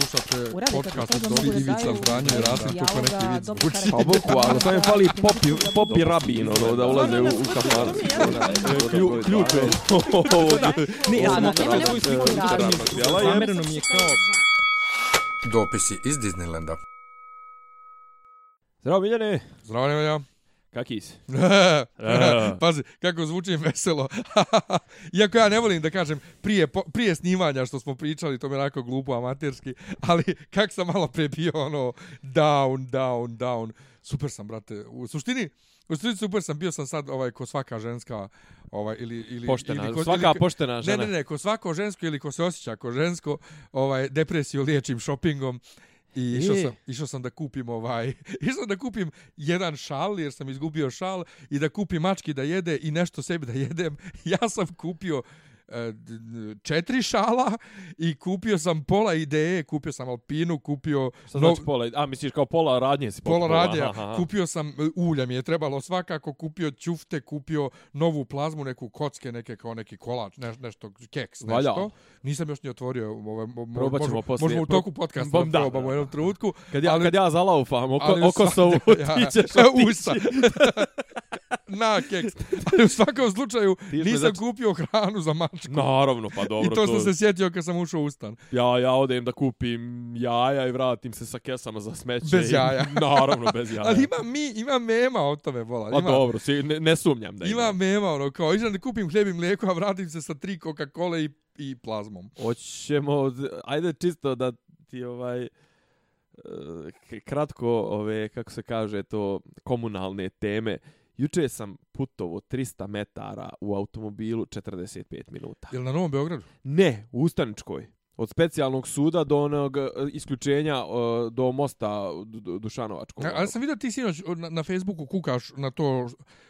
slušate podcast od Dobri Ivica Zbranje i Rasim Kupa neki vid zvuči. Pa boku, ali to je fali pop i rabino da, da ulaze u kafar. Ključ je. Ne, ja sam nema nema mi je kao... Dopisi iz Disneylanda. Zdravo, Miljani. Zdravo, Miljani. Kakis. Pazi, kako zvuči veselo. Iako ja ne volim da kažem prije, po, prije snimanja što smo pričali, to mi je onako glupo amaterski, ali kak sam malo pre bio ono down, down, down. Super sam, brate. U suštini, u suštini super sam. Bio sam sad ovaj, ko svaka ženska ovaj, ili, ili, poštena, ili ko, svaka ili, poštena žena. Ne, ne, ne, ko svako žensko ili ko se osjeća ko žensko, ovaj, depresiju liječim shoppingom. I išao sam, išao sam da kupim ovaj, išao sam da kupim jedan šal, jer sam izgubio šal, i da kupim mački da jede i nešto sebi da jedem. Ja sam kupio, uh, E, četiri šala i kupio sam pola ideje, kupio sam alpinu, kupio... Šta znači no... pola? A, misliš kao pola radnje si Pola radnje, kupio sam e, ulja, mi je trebalo svakako, kupio ćufte, kupio novu plazmu, neku kocke, neke kao neki kolač, neš, nešto, keks, nešto. Valjao. Nislim još ni otvorio ove ovaj, probaćemo možemo, poslije možemo u toku podcasta Bom, da probamo u jednom trenutku kad ja ali, kad ja zalaufam oko oko sa ja, ja, usta na keks. Ali u svakom slučaju Ti nisam znači... kupio hranu za mačku. Naravno, pa dobro. I to, to... sam se sjetio kad sam ušao u stan. Ja, ja odem da kupim jaja i vratim se sa kesama za smeće. Bez jaja. I, naravno, bez jaja. Ali ima, mi, ima mema o tome, vola. Pa ima, pa dobro, si, ne, ne sumnjam da ima. Ima mema, ono, kao, izram da kupim hljeb i mlijeko, a vratim se sa tri Coca-Cola i, i plazmom. Oćemo, ajde čisto da ti ovaj eh, kratko ove kako se kaže to komunalne teme Juče sam putovo 300 metara u automobilu 45 minuta. Jel na Novom Beogradu? Ne, u Ustaničkoj. Od specijalnog suda do onog e, isključenja e, do mosta Dušanovačkog. Ali sam vidio ti sinoć na, na Facebooku kukaš na to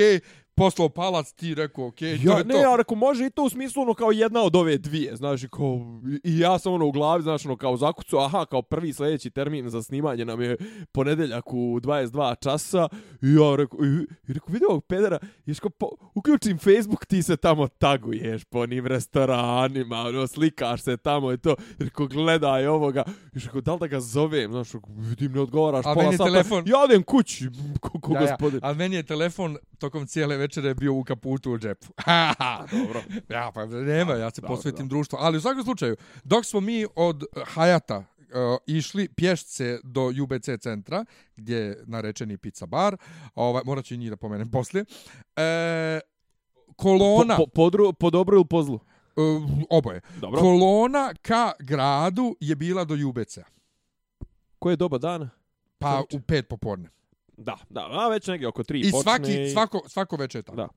que poslao palac, ti rekao, okej, okay, ja, to je ne, to. Ja rekao, može i to u smislu, ono, kao jedna od ove dvije, znaš, kao, i ja sam, ono, u glavi, znaš, ono, kao zakucu, aha, kao prvi sljedeći termin za snimanje nam je ponedeljak u 22 časa, i ja rekao, i, i rekao, vidi ovog pedera, ješ kao, po, pa, uključim Facebook, ti se tamo taguješ po njim restoranima, ono, slikaš se tamo, i to, i rekao, gledaj ovoga, i rekao, da li da ga zovem, znaš, vidim, ne odgovaraš, A pola sata, telefon... ja odem kući, koga ja, ja. gospodin. A meni je telefon tokom cijele večer večera je bio u kaputu u džepu. Dobro. Ja, pa nema, ja se posvetim društvu. Ali u svakom slučaju, dok smo mi od Hayata uh, išli pješce do UBC centra, gdje je narečeni pizza bar, ovaj, morat ću njih da pomenem poslije, e, kolona... Po, po, po, dru, po dobro ili po zlu? Uh, oboje. Dobro. Kolona ka gradu je bila do UBC-a. Koje je doba dana? Pa Koji? u pet poporne. Da, da, a već negdje oko tri I počne. svaki, svako, svako već je tako. Da.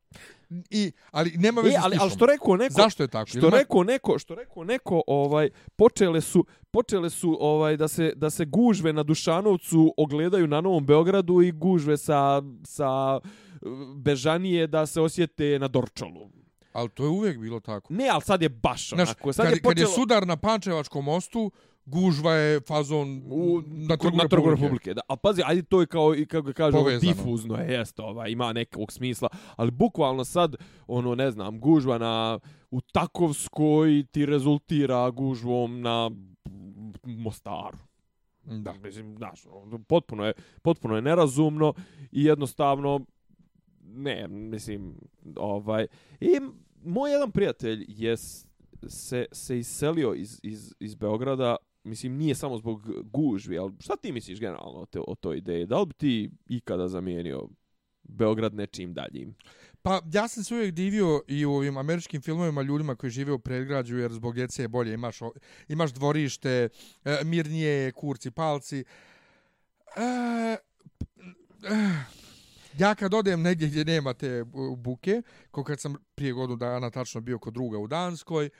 I, ali nema e, veze ali, s ali što rekao neko... Zašto je tako? Što rekao ma... neko, što rekao neko, ovaj, počele su, počele su ovaj, da, se, da se gužve na Dušanovcu ogledaju na Novom Beogradu i gužve sa, sa eh, Bežanije da se osjete na Dorčalu. Ali to je uvijek bilo tako. Ne, ali sad je baš onako. Znaš, sad kad, je počelo... kad je sudar na Pančevačkom mostu, gužva je fazon u, na, trgu, na trgu Republike. Republike. Da, a pazi, ajde to je kao i kako ga kažu, Povezano. difuzno je, jest, ovaj, ima nekog smisla, ali bukvalno sad, ono, ne znam, gužva na, u Takovskoj ti rezultira gužvom na Mostaru. Da. Mislim, znaš, ono, potpuno je, potpuno je nerazumno i jednostavno, ne, mislim, ovaj, i moj jedan prijatelj je se, se iselio iz, iz, iz Beograda mislim, nije samo zbog gužvi, ali šta ti misliš generalno o, te, o toj ideji? Da li bi ti ikada zamijenio Beograd nečim daljim? Pa ja sam se uvijek divio i u ovim američkim filmovima ljudima koji žive u predgrađu, jer zbog djece je bolje, imaš, imaš dvorište, e, mirnije, kurci, palci. E, e, ja kad odem negdje gdje nema te buke, kao kad sam prije godinu dana tačno bio kod druga u Danskoj, uh,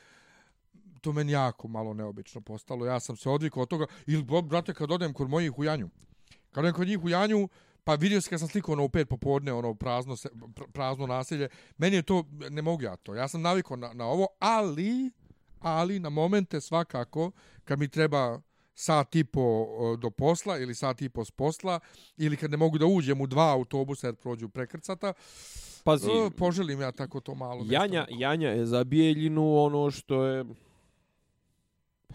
to meni jako malo neobično postalo. Ja sam se odvikao od toga. Ili, brate, kad odem kod mojih u Janju. Kad odem kod njih u Janju, pa vidio se kad sam slikao ono u pet popodne, ono prazno, se, prazno nasilje. Meni je to, ne mogu ja to. Ja sam navikao na, na ovo, ali, ali na momente svakako, kad mi treba sat i po do posla ili sat i po s posla ili kad ne mogu da uđem u dva autobusa jer prođu prekrcata, Pazi, poželim ja tako to malo. Janja, Janja je za Bijeljinu ono što je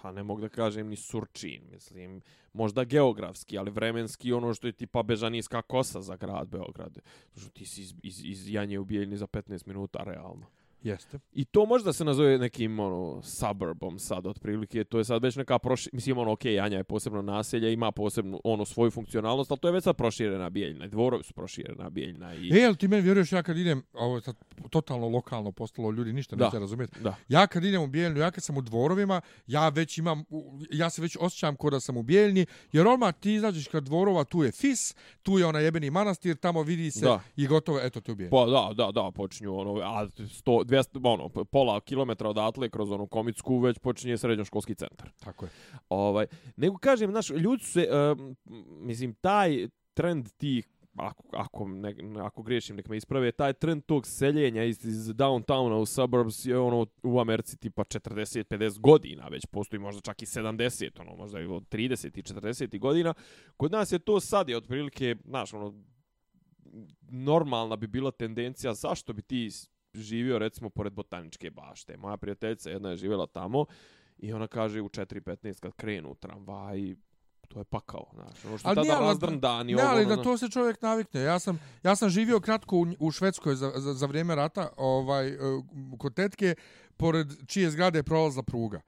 Pa ne mogu da kažem ni Surčin, mislim, možda geografski, ali vremenski ono što je tipa bežanijska kosa za grad Beograde. Što ti si iz, iz, iz Janje ubijeljni za 15 minuta, realno. Jeste. I to može da se nazove nekim ono, suburbom sad, otprilike. To je sad već neka proširena, mislim, ono, okej, okay, Anja je posebno naselje, ima posebnu, ono, svoju funkcionalnost, ali to je već sad proširena bijeljna. Dvorovi su proširena bijeljna. I... E, ali ti meni vjeruješ, ja kad idem, ovo je sad totalno lokalno postalo, ljudi ništa da. neće razumijeti. Da. Ja kad idem u bijeljnu, ja kad sam u dvorovima, ja već imam, ja se već osjećam ko da sam u bijeljni, jer odmah ti izađeš kad dvorova, tu je Fis, tu je onaj jebeni manastir, tamo vidi se da. i gotovo, eto, te u bijeljni. Pa da, da, da, počinju, ono, a sto, 200, ono, pola kilometra odatle kroz onu komicku već počinje srednjoškolski centar. Tako je. Ovaj, nego kažem, znaš, ljudi su se, uh, mislim, taj trend tih ako, ako, ne, ako griješim, nek me isprave, taj trend tog seljenja iz, iz downtowna u suburbs je ono u Americi tipa 40-50 godina, već postoji možda čak i 70, ono, možda i od 30 i 40 godina. Kod nas je to sad je otprilike, znaš, ono, normalna bi bila tendencija zašto bi ti živio recimo pored botaničke bašte. Moja prijateljica jedna je živjela tamo i ona kaže u 4.15 kad krenu tramvaji, to je pakao, znači. Ono što ali tada razdan dan i ovo. Ne, ali na ono. to se čovjek navikne. Ja sam, ja sam živio kratko u, u Švedskoj za, za, za vrijeme rata ovaj, e, kod tetke pored čije zgrade je prolazla pruga. Uh,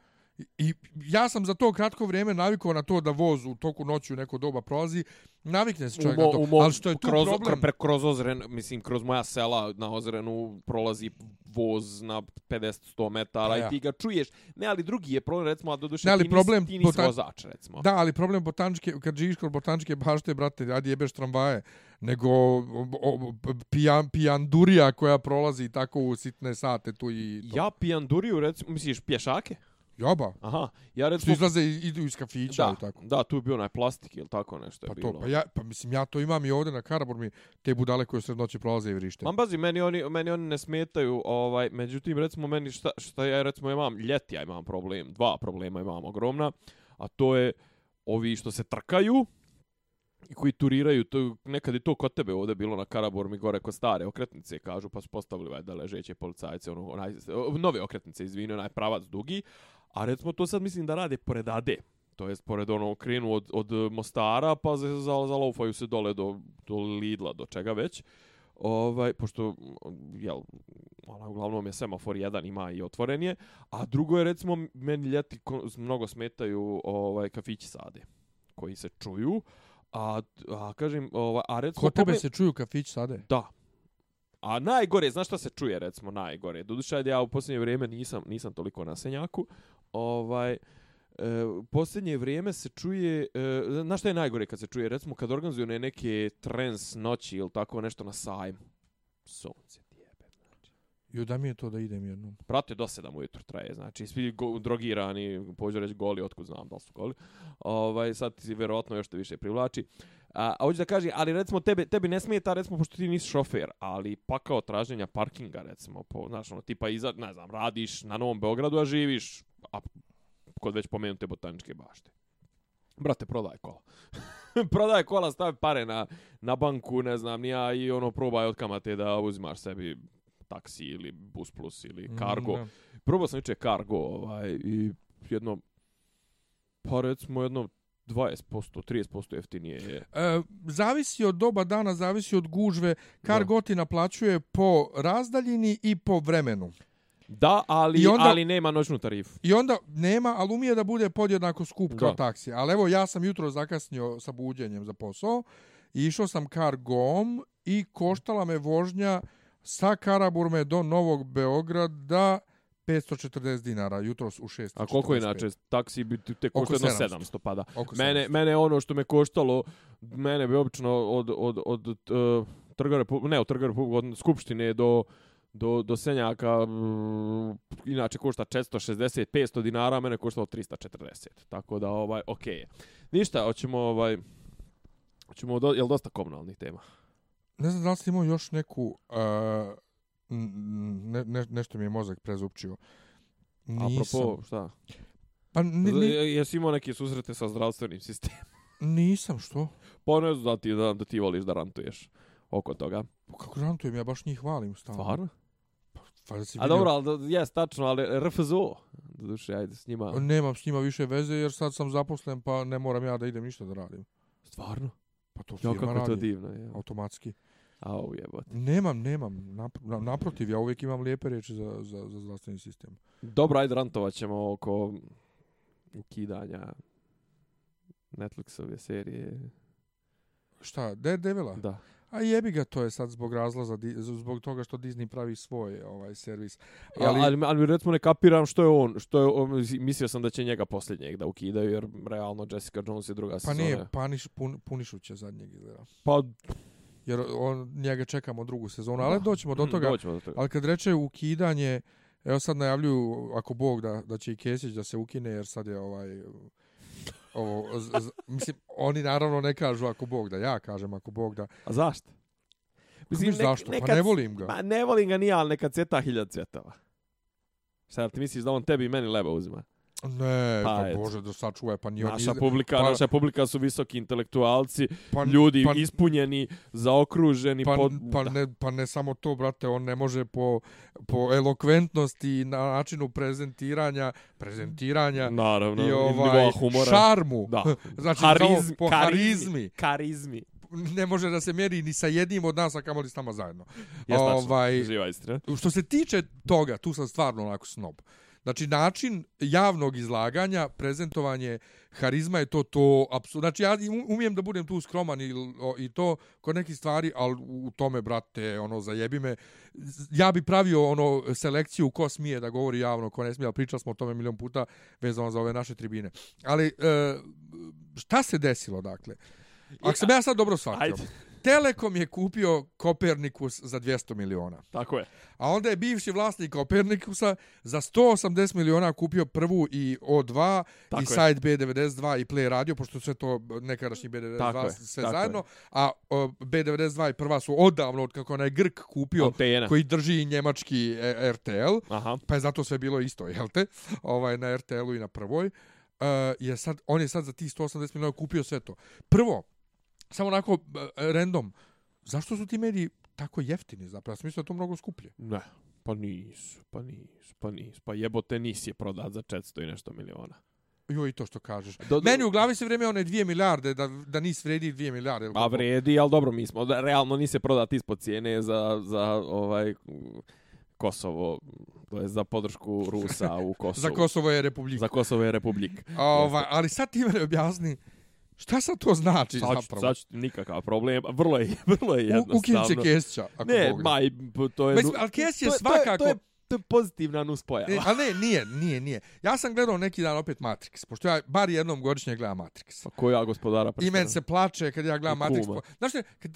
I ja sam za to kratko vrijeme navikao na to da voz u toku noću neko doba prolazi, navikne se čovjek mo, na to. Mo, Ali što je tu kroz, problem... Kr, pre, kroz Ozren, mislim, kroz moja sela na Ozrenu prolazi voz na 50-100 metara pa ja. i ti ga čuješ. Ne, ali drugi je problem, recimo, a doduše ne, ali ti, problem, nis, ti nisi botan... vozač, recimo. Da, ali problem botančke, kad živiš kroz botančke bašte, brate, radi jebeš tramvaje, nego o, pijan, pijandurija koja prolazi tako u sitne sate tu i... To. Ja pijanduriju, recimo, misliš, pješake? Joba. Aha. Ja recimo Svi izlaze i idu iz kafića da, tako. Da, tu je bio onaj plastik ili tako nešto pa je to, bilo. Pa ja pa mislim ja to imam i ovdje na Karabor mi te budale koje sred noći prolaze i vrište. Mam bazi meni oni meni oni ne smetaju, ovaj međutim recimo meni šta šta ja recimo imam ljeti ja imam problem, dva problema imam ogromna, a to je ovi što se trkaju i koji turiraju, to, nekad je to kod tebe ovdje bilo na Karabor mi gore kod stare okretnice, kažu, pa su postavili da ležeće policajce, ono, onaj, nove okretnice, izvini, onaj pravac dugi, A recimo to sad mislim da rade pored Ade. To jest pored onog krenu od, od Mostara pa za, za, zalaufaju se dole do, do Lidla, do čega već. Ovaj, pošto, jel, ona, uglavnom je semafor jedan, ima i otvoren je. A drugo je, recimo, meni ljeti mnogo smetaju ovaj, kafići sade koji se čuju. A, a kažem, ovaj, a recimo... Kod tebe pome... se čuju kafići sade? Da, A najgore, znaš šta se čuje recimo najgore? Doduša ja u posljednje vrijeme nisam, nisam toliko na senjaku. Ovaj, e, posljednje vrijeme se čuje, e, znaš šta je najgore kad se čuje? Recimo kad organizuju ne neke trens noći ili tako nešto na sajm. Sunce ti jebe. Znači. Jo, da mi je to da idem jednom. Prate, do sedam ujutru traje, znači, svi go, drogirani, pođu reći goli, otkud znam da su goli. Ovaj, sad ti vjerojatno još te više privlači. A, a hoću da kaži, ali recimo tebe, tebi ne smije ta, recimo, pošto ti nisi šofer, ali pa kao traženja parkinga, recimo, po, znaš, ono, tipa iza, ne znam, radiš na Novom Beogradu, a živiš, a kod već pomenute botaničke bašte. Brate, prodaj kola. prodaj kola, stavi pare na, na banku, ne znam, nija, i ono, probaj od kamate da uzimaš sebi taksi ili bus plus ili kargo. Mm, Probao sam iče kargo, ovaj, i jedno, pa recimo jedno 20%, 30% jeftinije je. E, zavisi od doba dana, zavisi od gužve. Kargoti naplaćuje po razdaljini i po vremenu. Da, ali, onda, ali nema noćnu tarifu. I onda nema, ali umije da bude podjednako skup kao taksi. Ali evo, ja sam jutro zakasnio sa buđenjem za posao. Išao sam kargom i koštala me vožnja sa Karaburme do Novog Beograda 540 dinara jutros u 6. A koliko inače taksi bi te košta jedno 700. 700 pa da. Oko 700. mene mene ono što me koštalo mene bi obično od od od trga ne od trga od skupštine do do, do Senjaka inače košta 460 500 dinara a mene koštalo 340. Tako da ovaj okej. Okay. Ništa, hoćemo ovaj hoćemo do, jel dosta komunalnih tema. Ne znam da li si imao još neku uh ne, ne, nešto mi je mozak prezupčio. Nisam. Apropo, šta? Pa, ni, ni... Jesi imao neke susrete sa zdravstvenim sistemom? Nisam, što? Pa ne znam da ti, da, da ti voliš da rantuješ oko toga. Pa kako rantujem, ja baš njih valim stalno. Stvarno? Pa, pa da si A vidio... dobro, ali je, tačno, ali RFZO, da duše, ajde, s njima... Pa nemam s njima više veze, jer sad sam zaposlen, pa ne moram ja da idem ništa da radim. Stvarno? Pa to firma jo, kako radi. kako je to divno, je. Automatski. A u jebote. Nemam, nemam. Napr naprotiv, ja uvijek imam lijepe riječi za, za, za zdravstveni sistem. Dobro, ajde rantovat ćemo oko ukidanja Netflixove serije. Šta, de Devila? Da. A jebi ga to je sad zbog razlaza, zbog toga što Disney pravi svoj ovaj servis. Ali, ja, ali, ali, recimo ne kapiram što je on, što je, on, mislio sam da će njega posljednjeg da ukidaju, jer realno Jessica Jones je druga pa sezona. Pa nije, paniš, pun, punišuće zadnjeg izgleda. Pa, jer on njega čekamo drugu sezonu, ali doćemo do mm, toga. Doćemo do toga. Ali kad reče ukidanje, evo sad najavljuju ako Bog da da će i Kesić da se ukine jer sad je ovaj ovo z, z, mislim oni naravno ne kažu ako Bog da, ja kažem ako Bog da. A zašto? Mislim, mislim zašto? Pa nekad, pa ne volim ga. Ma ne volim ga ni ali neka cveta hiljad cvjetova. Sad ti misliš da on tebi i meni leba uzima? Ne, pa je, Bože, da sačuvaj, pa nije... Naša, publika, pa, naša publika su visoki intelektualci, pa, ljudi pa, ispunjeni, zaokruženi... Pa, pod, pa, ne, pa ne samo to, brate, on ne može po, po elokventnosti i na načinu prezentiranja, prezentiranja Naravno, i ovaj, humora. šarmu. Da. znači, Harizm, po karizmi. Karizmi. Ne može da se mjeri ni sa jednim od nas, a kamoli s nama zajedno. Jesnačno, ovaj, živaj stran. Što se tiče toga, tu sam stvarno onako snob. Znači, način javnog izlaganja, prezentovanje harizma je to to... Absurd. Znači, ja umijem da budem tu skroman i, o, i to kod nekih stvari, ali u tome, brate, ono, zajebi me. Ja bi pravio ono selekciju ko smije da govori javno, ko ne smije, ali pričali smo o tome milion puta vezano za ove naše tribine. Ali, e, šta se desilo, dakle? Ako sam ja sad dobro shvatio... Ajde. Telekom je kupio Kopernikus za 200 miliona. Tako je. A onda je bivši vlasnik Kopernikusa za 180 miliona kupio prvu i O2 Tako i side B92 i Play Radio, pošto sve to nekadašnji B92 Tako sve Tako zajedno. Je. A B92 i prva su odavno, od kako onaj Grk kupio, Antena. koji drži njemački e, RTL, Aha. pa je zato sve bilo isto, jel te? Ovaj, na RTL-u i na prvoj. Uh, je sad, on je sad za tih 180 miliona kupio sve to. Prvo, samo onako random. Zašto su ti mediji tako jeftini zapravo? Ja sam mislio da to mnogo skuplje. Ne, pa nisu, pa nisu, pa nisu. Pa jebote nis je prodat za 400 i nešto miliona. Jo, i to što kažeš. Do, do... Meni u glavi se vreme one dvije milijarde, da, da nis vredi dvije milijarde. Ili A vredi, ali dobro, mi smo, da, realno nis je prodat ispod cijene za, za ovaj... Kosovo, to je za podršku Rusa u Kosovu. za Kosovo je republik. Za Kosovo je republik. Ova, ali sad ti mene objasni, Šta sad to znači sad, zapravo? Sad ću nikakav problem, vrlo je, vrlo je jednostavno. Ukinit će Kestića, ako Ne, mogli. maj, to je... Mislim, ali Kestić je to, svakako... To je, to je, to je pozitivna nuspoja. E, ali ne, nije, nije, nije. Ja sam gledao neki dan opet Matrix, pošto ja bar jednom godišnje gledam Matrix. Pa ko ja gospodara? Prešla? I men se plače kad ja gledam Matrix. Po... Znaš,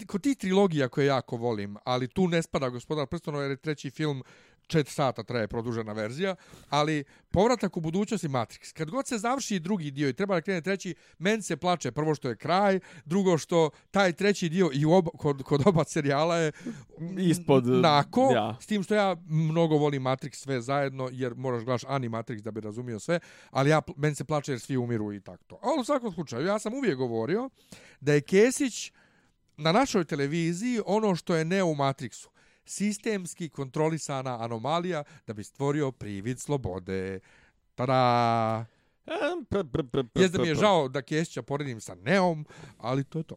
kod tih trilogija koje jako volim, ali tu ne spada gospodara prstona, jer je treći film uh, 4 sata traje produžena verzija, ali povratak u budućnosti Matrix. Kad god se završi drugi dio i treba da krene treći, men se plače prvo što je kraj, drugo što taj treći dio i oba, kod, kod oba serijala je ispod nako, ja. s tim što ja mnogo volim Matrix sve zajedno, jer moraš gledaš Ani Matrix da bi razumio sve, ali ja, men se plače jer svi umiru i tako to. Ali u svakom slučaju, ja sam uvijek govorio da je Kesić na našoj televiziji ono što je ne u Matrixu sistemski kontrolisana anomalija da bi stvorio privid slobode. Tada! Jezda mi je žao da Kešća poredim sa Neom, ali to je to.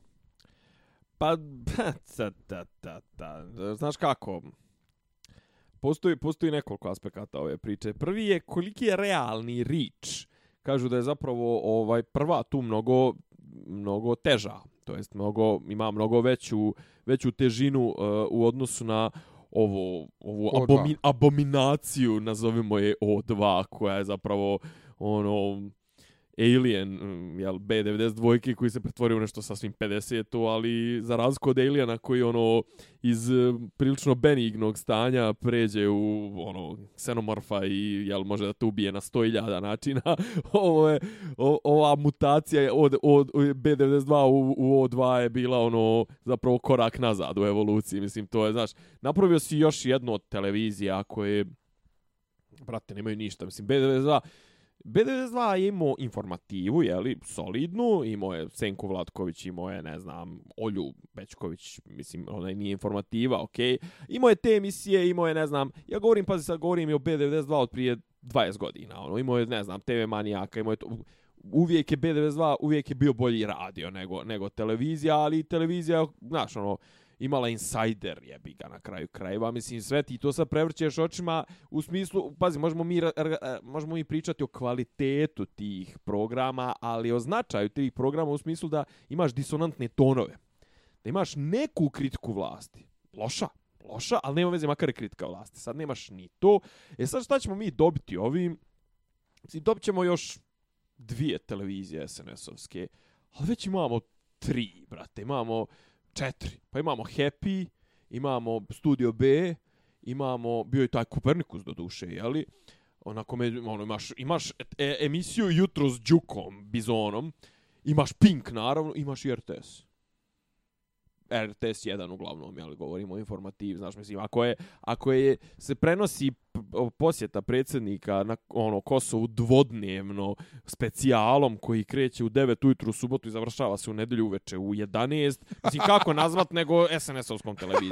Pa, pa, ta, ta, ta, ta. znaš kako, postoji, postoji nekoliko aspekata ove priče. Prvi je koliki je realni rič. Kažu da je zapravo ovaj prva tu mnogo mnogo teža, to jest mnogo ima mnogo veću veću težinu uh, u odnosu na ovo ovu abomin, abominaciju nazovimo je O2 koja je zapravo ono Alien, mm, jel, B-92 koji se pretvorio u nešto sasvim 50-u, ali za razliku od Aliena koji ono iz e, prilično benignog stanja pređe u ono, xenomorfa i jel, može da te ubije na 100.000 načina, ovo je, ova mutacija od, od B-92 u, u O-2 je bila ono zapravo korak nazad u evoluciji, mislim, to je, znaš, napravio si još jednu od televizija koje, brate, nemaju ništa, mislim, B-92, B92 je imao informativu, je li, solidnu, imao je Senku Vlatković, imao je, ne znam, Olju Bečković, mislim, ona nije informativa, okej. Okay. Imao je te emisije, imao je, ne znam, ja govorim, pazi, sad govorim i o B92 od prije 20 godina, ono, imao je, ne znam, TV manijaka, imao je to, uvijek je B92, uvijek je bio bolji radio nego, nego televizija, ali televizija, znaš, ono, imala insider jebi ga na kraju krajeva mislim sve ti to sa prevrćeš očima u smislu pazi možemo mi možemo mi pričati o kvalitetu tih programa ali o značaju tih programa u smislu da imaš disonantne tonove da imaš neku kritiku vlasti loša loša ali nema veze makar je kritika vlasti sad nemaš ni to e sad šta ćemo mi dobiti ovim mislim dobit ćemo još dvije televizije SNS-ovske ali već imamo tri brate imamo četiri. Pa imamo Happy, imamo Studio B, imamo, bio je taj Kopernikus do duše, jeli? Onako, me, ono, imaš, imaš e, emisiju jutro s Đukom, Bizonom, imaš Pink, naravno, imaš i RTS. RTS 1 uglavnom, jel, govorimo o informativ, znaš, mislim, ako je, ako je se prenosi posjeta predsjednika na ono Kosovu dvodnevno specijalom koji kreće u 9 ujutru u subotu i završava se u nedelju uveče u 11, mislim, kako nazvat nego SNS-ovskom televizijom.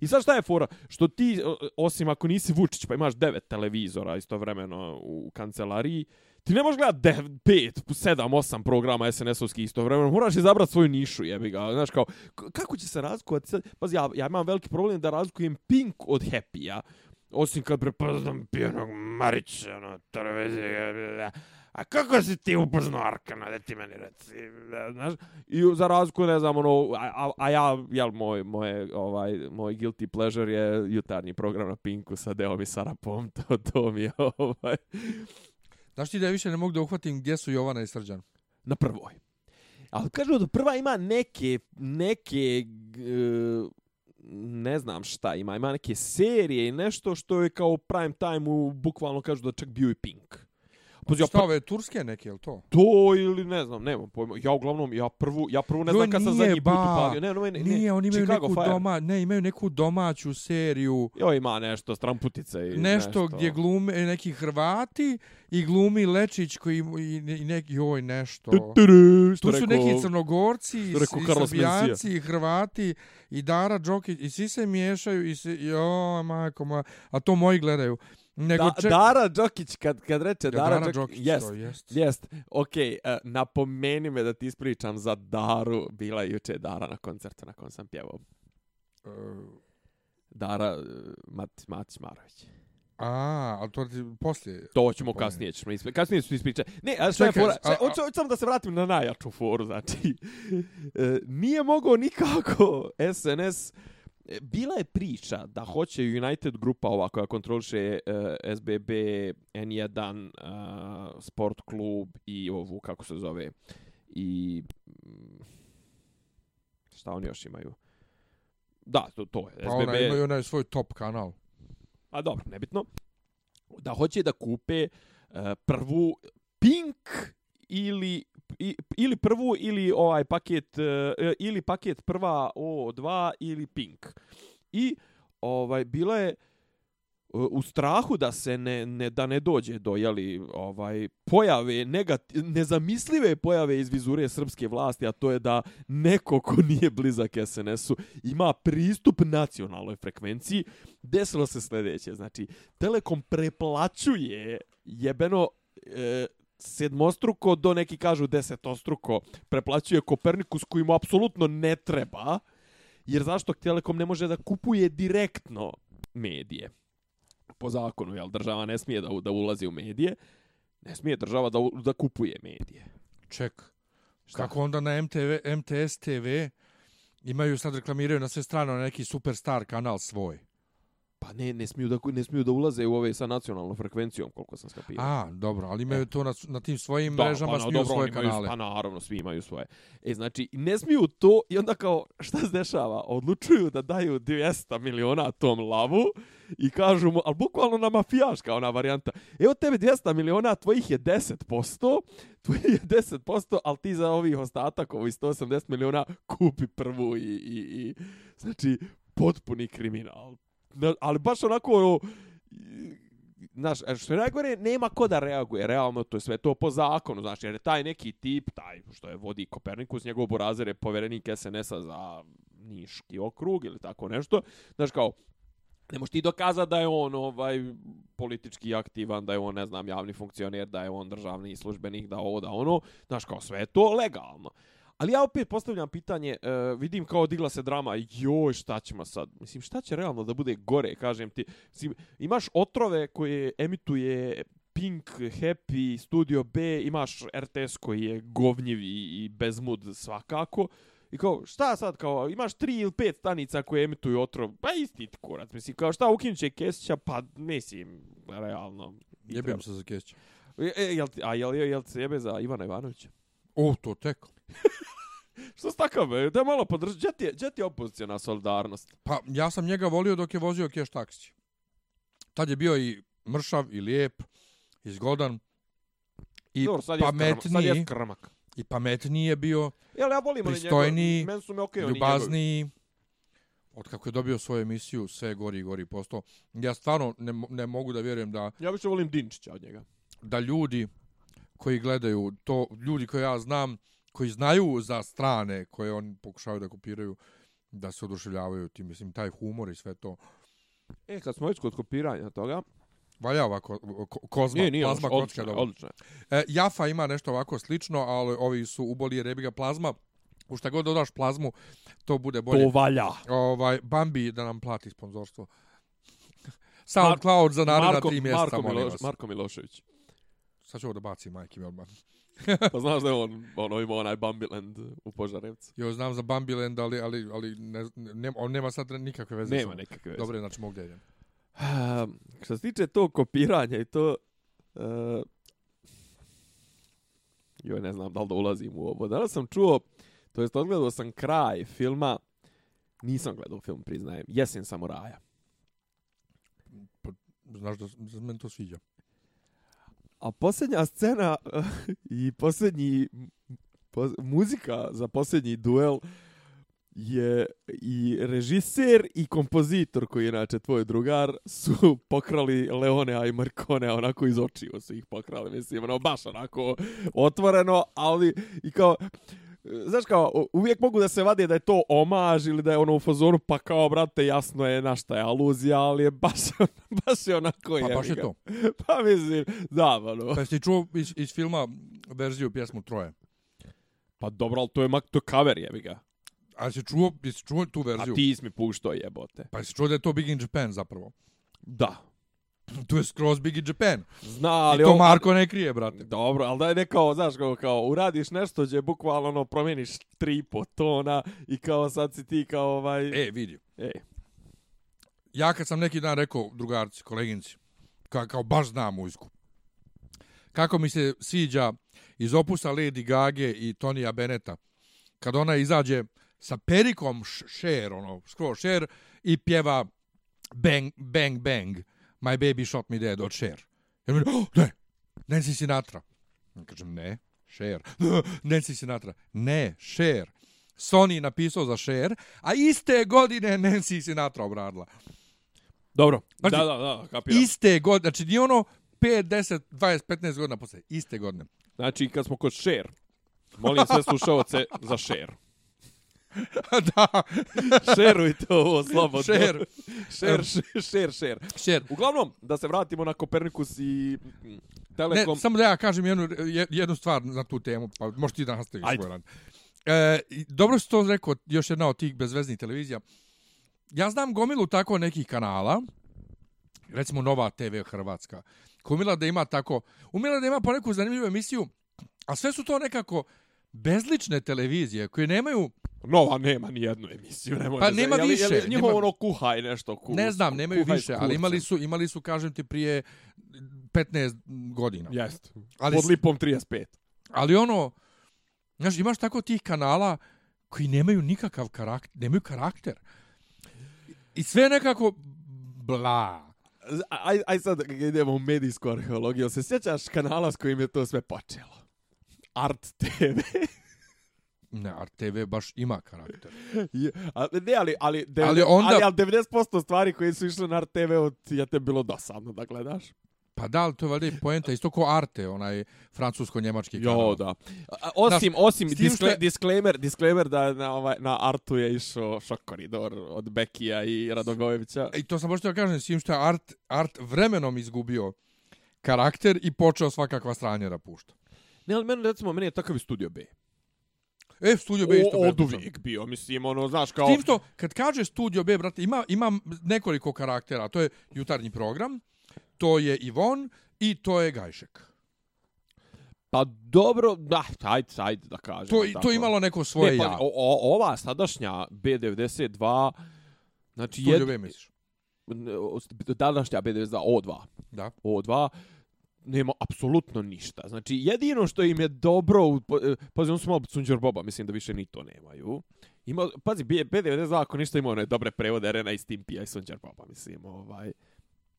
I sad šta je fora? Što ti, osim ako nisi Vučić, pa imaš 9 televizora istovremeno u kancelariji, Ti ne možeš gledat 5, 7, 8 programa SNS-ovskih istovremeno, moraš izabrat svoju nišu, jebi ga. Znaš, kao, kako će se razlikovati? Pazi, ja, ja imam veliki problem da razlikujem Pink od Happy-a, osim kad prepoznam pijenog Marića na ono, televiziji. A kako si ti upoznao Arkana, da ti meni reci? Znaš, i za razliku, ne znam, ono, a, a, a ja, jel, moj, moj, ovaj, moj guilty pleasure je jutarnji program na Pinku sa Deom i Sarapom, to, to mi je, ovaj... Znaš ti da ja više ne mogu da uhvatim gdje su Jovana i Srđan? Na prvoj. Ali kažu da prva ima neke, neke, e, ne znam šta ima, ima neke serije i nešto što je kao prime time u, bukvalno kažu da čak bio i Pink. Pa ja prave turske neke, je to? To ili ne znam, nemam pojma. Ja uglavnom ja prvu ja prvu ne znam kad sam zadnji ba. put upalio. Ne, ne, ne, nije, oni imaju Chicago neku Fire. doma, ne, imaju neku domaću seriju. Jo, ima nešto stramputice i nešto, nešto. gdje glume e, neki Hrvati i glumi Lečić koji i, i neki joj nešto. Tu, tu, tu, tu su reko, neki crnogorci, reko, i, i Srbijanci, i Hrvati i Dara Đokić i svi se miješaju i se jo, majko moja, a to moji gledaju. Nego da, če... Dara Đokić, kad, kad reče ja, Dara, Dara Đokić, jest, jest. jest. Ok, uh, napomeni me da ti ispričam za Daru. Bila je juče Dara na koncertu na kom sam pjevao. Uh, Dara uh, Mat, Matić Marović. A, a to ti poslije... To ćemo napomeni. kasnije, ćemo ispri... kasnije ću ispričati. Ne, a šta je fora? Hoću samo da se vratim na najjaču foru, znači. uh, nije mogao nikako SNS... Uh, E, bila je priča da hoće United grupa ova koja kontroliše uh, SBB, N1, uh, Sport klub i ovu, kako se zove, i mm, šta oni još imaju? Da, to, to je. Pa SBB... imaju onaj svoj top kanal. A dobro, nebitno. Da hoće da kupe uh, prvu Pink ili ili prvu ili ovaj paket uh, ili paket prva O2 ili Pink. I ovaj bila je eh, u strahu da se ne, ne da ne dođe do jeli ovaj pojave negati, nezamislive pojave iz vizure srpske vlasti a to je da neko ko nije blizak SNS-u ima pristup nacionalnoj frekvenciji desilo se sljedeće znači Telekom preplaćuje jebeno e, sedmostruko do neki kažu desetostruko preplaćuje Kopernikus koji mu apsolutno ne treba, jer zašto Telekom ne može da kupuje direktno medije? Po zakonu, jel, država ne smije da, da ulazi u medije, ne smije država da, da kupuje medije. Ček, Šta? kako onda na MTV, MTS TV imaju sad reklamiraju na sve strane neki superstar kanal svoj? Pa ne, ne smiju, da, ne smiju da ulaze u ove sa nacionalnom frekvencijom, koliko sam skapio. A, dobro, ali imaju e. to na, na tim svojim da, mrežama, pa, smiju dobro, svoje imaju, kanale. Pa naravno, svi imaju svoje. E, znači, ne smiju to i onda kao, šta se dešava? Odlučuju da daju 200 miliona tom lavu i kažu mu, ali bukvalno na mafijaška ona varijanta. Evo tebe 200 miliona, tvojih je 10%, tvojih je 10%, ali ti za ovih ostatak, ovih 180 miliona, kupi prvu i, i, i... Znači, potpuni kriminal, ali baš onako o, ono, Znaš, e, što je najgore, nema ko da reaguje, realno, to je sve to po zakonu, znaš, jer je taj neki tip, taj što je vodi Kopernikus, njegov burazir je poverenik SNS-a za Niški okrug ili tako nešto, znaš, kao, ne možeš ti dokazati da je on ovaj politički aktivan, da je on, ne znam, javni funkcioner, da je on državni službenik, da ovo, da ono, znaš, kao, sve je to legalno. Ali ja opet postavljam pitanje, uh, vidim kao digla se drama, joj, šta ćemo sad? Mislim, šta će realno da bude gore, kažem ti? Mislim, imaš otrove koje emituje Pink, Happy, Studio B, imaš RTS koji je govnjiv i bezmud svakako. I kao, šta sad, kao, imaš tri ili pet stanica koje emituju otrov, pa isti ti kurac, mislim, kao, šta, ukinut će Kesića, pa, mislim, realno. Jebim treba. se za Kesića. E, e jel, a jel, jel, jel se jebe za Ivana Ivanovića? O, to tek. Što se tako, be? Da malo podrži. Gdje ti, gdje ti je opozicijona solidarnost? Pa, ja sam njega volio dok je vozio keš taksi. Tad je bio i mršav, i lijep, i zgodan, i Dobro, sad pametniji. Je skrm, sad je skrmak. I pametniji je bio, Jel, ja volim pristojniji, njegov, su me okay, ljubazniji. Od kako je dobio svoju emisiju, sve gori i gori posto. Ja stvarno ne, ne mogu da vjerujem da... Ja više volim Dinčića od njega. Da ljudi koji gledaju to, ljudi koji ja znam, koji znaju za strane koje oni pokušavaju da kopiraju, da se oduševljavaju tim, mislim, taj humor i sve to. E, kad smo već kod kopiranja toga... Valja ovako, ko, kozma, nije, nije, plazma odlično, kocka. Odlično, odlično. E, Jafa ima nešto ovako slično, ali ovi su uboli rebiga plazma. U šta god dodaš plazmu, to bude bolje. To valja. Ovaj, Bambi da nam plati sponzorstvo. SoundCloud Mar za naredna tri mjesta. Marko, Miloš, Marko Milošević. Sad ću ovo da bacim, majke mi odmah. pa znaš da je on, ono ima onaj Bambiland u Požarevcu. Jo, znam za Bambiland, ali, ali, ali ne, ne, on nema sad nikakve veze. Nema nikakve veze. Dobre, znači mogu da idem. Uh, što se tiče to kopiranja i to... Uh, joj, ne znam da li da ulazim u ovo. Danas sam čuo, to jest odgledao sam kraj filma, nisam gledao film, priznajem, Jesen samuraja. Pa, znaš da, da se meni to sviđa. A posljednja scena i posljednji pos, muzika za posljednji duel je i režiser i kompozitor koji je inače tvoj drugar su pokrali Leone i Markone onako iz očiju su ih pokrali mislim ono baš onako otvoreno ali i kao znaš kao, uvijek mogu da se vade da je to omaž ili da je ono u fazoru, pa kao, brate, jasno je na šta je aluzija, ali je baš, baš je onako je. Pa baš je to. pa mislim, da, pa ono. Pa jesi čuo iz, iz filma verziju pjesmu Troje? Pa dobro, ali to je mak, to je cover, jebi ga. A jesi čuo, jesi čuo tu verziju? A ti mi puštao jebote. Pa jesi čuo da je to Big in Japan zapravo? Da, Tu je skroz Big Japan. Zna, ali I to ovo... Marko ne krije, brate. Dobro, ali da je nekao, znaš, kao, kao, uradiš nešto gdje bukvalno ono, promijeniš tri po tona i kao sad si ti kao ovaj... E, vidi. E. Ja kad sam neki dan rekao drugarci, koleginci, ka, kao baš znam muziku, kako mi se sviđa iz opusa Lady Gage i Tonija Beneta, kad ona izađe sa perikom share, ono, skroz share, i pjeva Bang, Bang, Bang. bang. My baby shot me dead od Cher. Ja mi, oh, ne, Nancy Sinatra. Ja kažem, ne, Cher. Nancy Sinatra, ne, Cher. Sony napisao za Cher, a iste godine Nancy Sinatra obradila. Dobro, znači, da, da, da, kapiram. Iste godine, znači nije ono 5, 10, 20, 15 godina posle, iste godine. Znači, kad smo kod Cher, molim sve slušavce za Cher da. Šeruj to ovo slobodno. Šer. Šer, šer, šer. Šer. Uglavnom, da se vratimo na Kopernikus i Telekom. Ne, samo da ja kažem jednu, jednu stvar na tu temu, pa možeš ti da nastaviš svoj rad. E, dobro si to rekao, još jedna od tih bezveznih televizija. Ja znam gomilu tako nekih kanala, recimo Nova TV Hrvatska, koja umila da ima tako, umila da ima po neku zanimljivu emisiju, a sve su to nekako bezlične televizije koje nemaju Nova nema ni jednu emisiju, nemoj. Pa nema zna. više. Jel, jel njihovo nema... ono kuhaj nešto kuhaj. Ne znam, nemaju više, ali imali su imali su kažem ti prije 15 godina. Jeste. Ali pod lipom 35. Ali ono znaš, imaš tako tih kanala koji nemaju nikakav karakter, nemaju karakter. I sve nekako bla. Aj, aj sad idemo u medijsku arheologiju. Se sjećaš kanala s kojim je to sve počelo? Art TV. ne, Art TV baš ima karakter. Je, a, ne, ali, ali, devne, ali, onda... ali, ali 90% stvari koje su išle na Art TV od ja te bilo dosadno da gledaš. Pa da, ali to je valjda i poenta isto ko Arte, onaj francusko-njemački kanal. Jo, da. Osim, Znaš, osim, diskle, što... disclaimer, disclaimer da na, ovaj, na Artu je išao šok koridor od Bekija i Radogojevića. I to sam možete da kažem, s tim što je Art, Art vremenom izgubio karakter i počeo svakakva stranja da pušta. Ne, ali meni, recimo, meni je takav studio B. E, Studio B isto od uvijek bio, mislim, ono, znaš, kao... Tim što, kad kaže Studio B, brate, ima, ima nekoliko karaktera, to je jutarnji program, to je Ivon i to je Gajšek. Pa dobro, da, ajde, ajde da kažem. To, tako. to je imalo neko svoje ne, pa, ja. O, o, ova sadašnja B92, znači... Studio jed... B misliš? Današnja B92, O2. Da. O2, nema apsolutno ništa. Znači, jedino što im je dobro, e, pazi, oni su malo Sunđer Boba, mislim da više ni to nemaju. Ima, pazi, B92 ako ništa ima one dobre prevode, Rena i Stimpy, i Sunđer Boba, mislim, ovaj...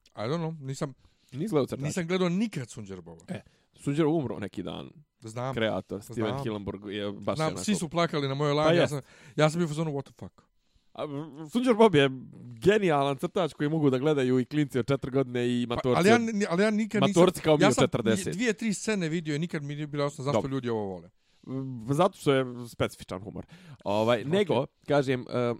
I don't know, nisam... Nisam gledao crtače. Nisam gledao nikad Sunđer Boba. E, Sunđer umro neki dan. Znam. Kreator, Steven Hillenburg je baš... Znam, svi su plakali na mojoj lagi, pa ja, sam, ja sam bio u zonu, what the fuck? Sunđer Bob je genijalan crtač koji mogu da gledaju i klinci od četiri godine i maturci. Pa, ali, ja, ali ja nikad nisam... Maturci kao mi ja od 40. dvije, tri scene vidio i nikad mi nije bilo osnovno zašto Dob. ljudi ovo vole. Zato što je specifičan humor. Ovaj, okay. Nego, kažem, uh,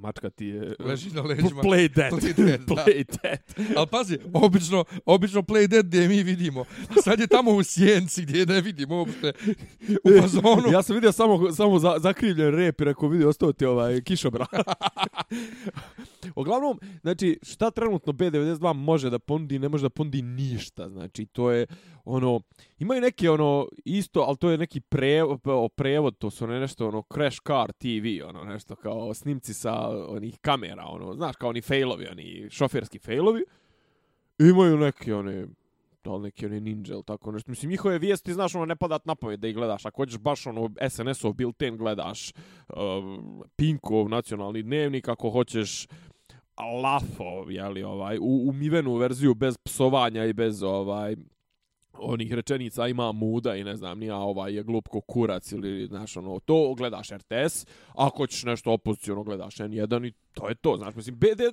mačka ti je... Uh, Leži na leđima. Play dead. Play dead, play dead. Ali pazi, obično, obično play dead gdje mi vidimo. A sad je tamo u sjenci gdje ne vidimo uopšte. U bazonu. E, ja sam vidio samo, samo za, zakrivljen rep i rekao vidio ostao ti ovaj kišobra. Uglavnom, znači, šta trenutno B92 može da pondi, ne može da pondi ništa. Znači, to je ono imaju neke ono isto ali to je neki prevod, prevod to su ne nešto ono crash car tv ono nešto kao snimci sa onih kamera ono znaš kao oni failovi oni šoferski failovi imaju neke one da li neki oni ninja ili tako nešto. Mislim, njihove vijesti, znaš, ono, ne padat na pamet da ih gledaš. Ako hoćeš baš ono SNS-ov bilten gledaš, um, Pinkov nacionalni dnevnik, ako hoćeš Lafo, jeli, ovaj, u, umivenu verziju bez psovanja i bez, ovaj, onih rečenica ima muda i ne znam, nija ovaj je glupko kurac ili znaš ono, to gledaš RTS, ako ćeš nešto opozicijono gledaš N1 i to je to, znaš, mislim, BD, e,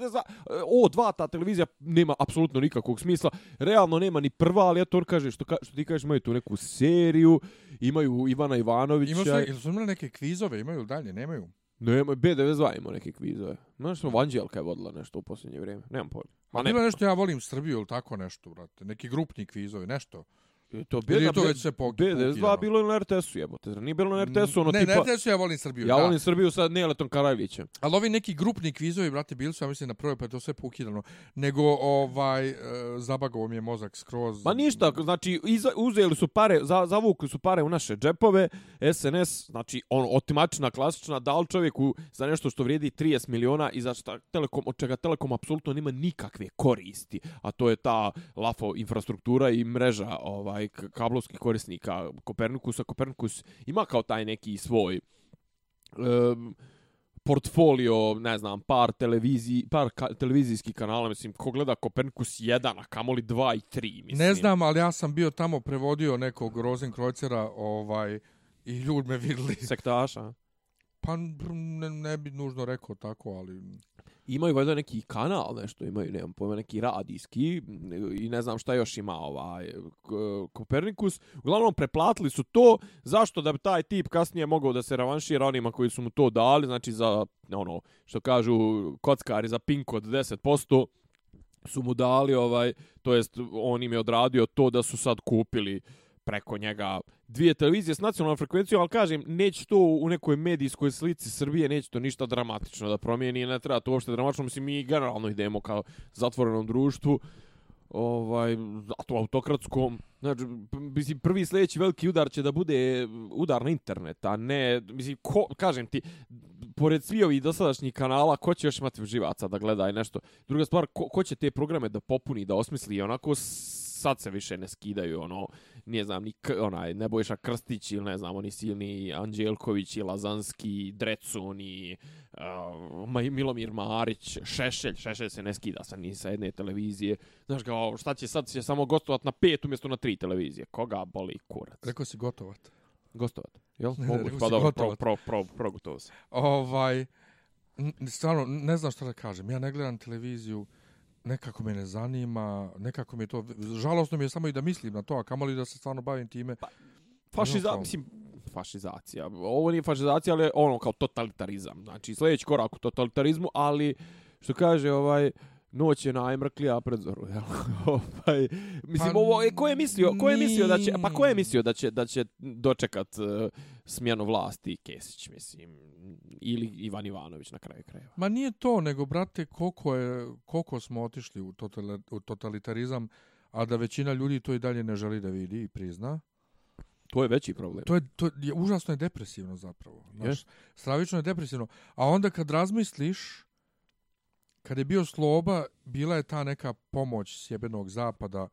o, dva ta televizija nema apsolutno nikakvog smisla, realno nema ni prva, ali ja to kažem, što, ka, što ti kažeš, imaju tu neku seriju, imaju Ivana Ivanovića. Ima su, ili su imali neke kvizove, imaju dalje, nemaju? Nema, B92 imao neke kvizove. Znaš no, što, Vanđelka je vodila nešto u posljednje vrijeme. Nemam pojma. Ma nema. Bilo nešto ja volim Srbiju ili tako nešto, brate. Neki grupni kvizovi, nešto. Je to bilo je to već se pokidalo. B92 bilo je na RTS-u, jebote. Zar nije bilo na RTS-u ono ne, tipa Ne, na RTS-u ja volim Srbiju. Ja da. volim Srbiju sa Neletom Karajevićem. Ali ovi neki grupni kvizovi, brate, bili su, ja mislim, na prvoj, pa je to sve pokidalo. Nego ovaj e, zabagovo mi je mozak skroz. Ma ništa, znači iza, uzeli su pare, za, zavukli su pare u naše džepove, SNS, znači on otimačna klasična dal čovjeku za nešto što vrijedi 30 miliona i za šta Telekom, od čega Telekom apsolutno nema nikakve koristi, a to je ta lafo infrastruktura i mreža, ovaj ovaj kablovskih korisnika Kopernikusa. Kopernikus ima kao taj neki svoj um, portfolio, ne znam, par televiziji, par ka televizijskih kanala, mislim, ko gleda Kopernikus 1, a kamoli 2 i 3, mislim. Ne znam, ali ja sam bio tamo prevodio nekog Rosenkreuzera, ovaj, i ljudi me vidli. Sektaša? Pa ne, ne bi nužno rekao tako, ali imaju valjda neki kanal, nešto imaju, nemam pojma, neki radijski i ne znam šta još ima ovaj Kopernikus. Uglavnom, preplatili su to, zašto da bi taj tip kasnije mogao da se revanšira onima koji su mu to dali, znači za, ono, što kažu kockari za pink od 10%, su mu dali, ovaj, to jest on im je odradio to da su sad kupili uh, preko njega dvije televizije s nacionalnom frekvencijom, ali kažem, neće to u nekoj medijskoj slici Srbije, neće to ništa dramatično da promijeni, ne treba to uopšte dramatično, mislim, mi generalno idemo kao zatvorenom društvu, ovaj, a to autokratskom, znači, mislim, prvi sljedeći veliki udar će da bude udar na internet, a ne, mislim, ko, kažem ti, pored svi ovih dosadašnjih kanala, ko će još imati živaca da gleda i nešto? Druga stvar, ko, ko će te programe da popuni, da osmisli i onako s, sad se više ne skidaju, ono, nije znam, ni onaj, Nebojša Krstić ili ne znam, oni silni Anđelković i Lazanski, Drecun i uh, Milomir Marić, Šešelj, Šešelj se ne skida sa ni sa jedne televizije. Znaš ga, šta će sad, će samo gostovat na pet umjesto na tri televizije. Koga boli kurac? Rekao si gotovat. Gostovat, jel? Mogu, pa dobro, pro, pro, pro, pro, pro se. Ovaj, stvarno, ne znam što da kažem. Ja ne gledam televiziju, uh, nekako me ne zanima, nekako mi je to, žalostno mi je samo i da mislim na to, a kamoli da se stvarno bavim time. Pa, fašiza, kao... mislim, fašizacija, ovo nije fašizacija, ali ono kao totalitarizam, znači sljedeći korak u totalitarizmu, ali što kaže ovaj, uh, noć je najmrklija pred zoru, jel? Opaj, mislim, pa, ovo, e, ko je mislio, ko je mislio da će, pa ko je mislio da će, da će dočekat uh, smjenu vlasti Kesić, mislim, ili Ivan Ivanović na kraju krajeva? Ma nije to, nego, brate, koliko, je, koliko smo otišli u, total, u totalitarizam, a da većina ljudi to i dalje ne želi da vidi i prizna. To je veći problem. To je, to je, je užasno je depresivno zapravo. Znaš, yes. Stravično je depresivno. A onda kad razmisliš, uh, kad je bio sloba, bila je ta neka pomoć sjebenog zapada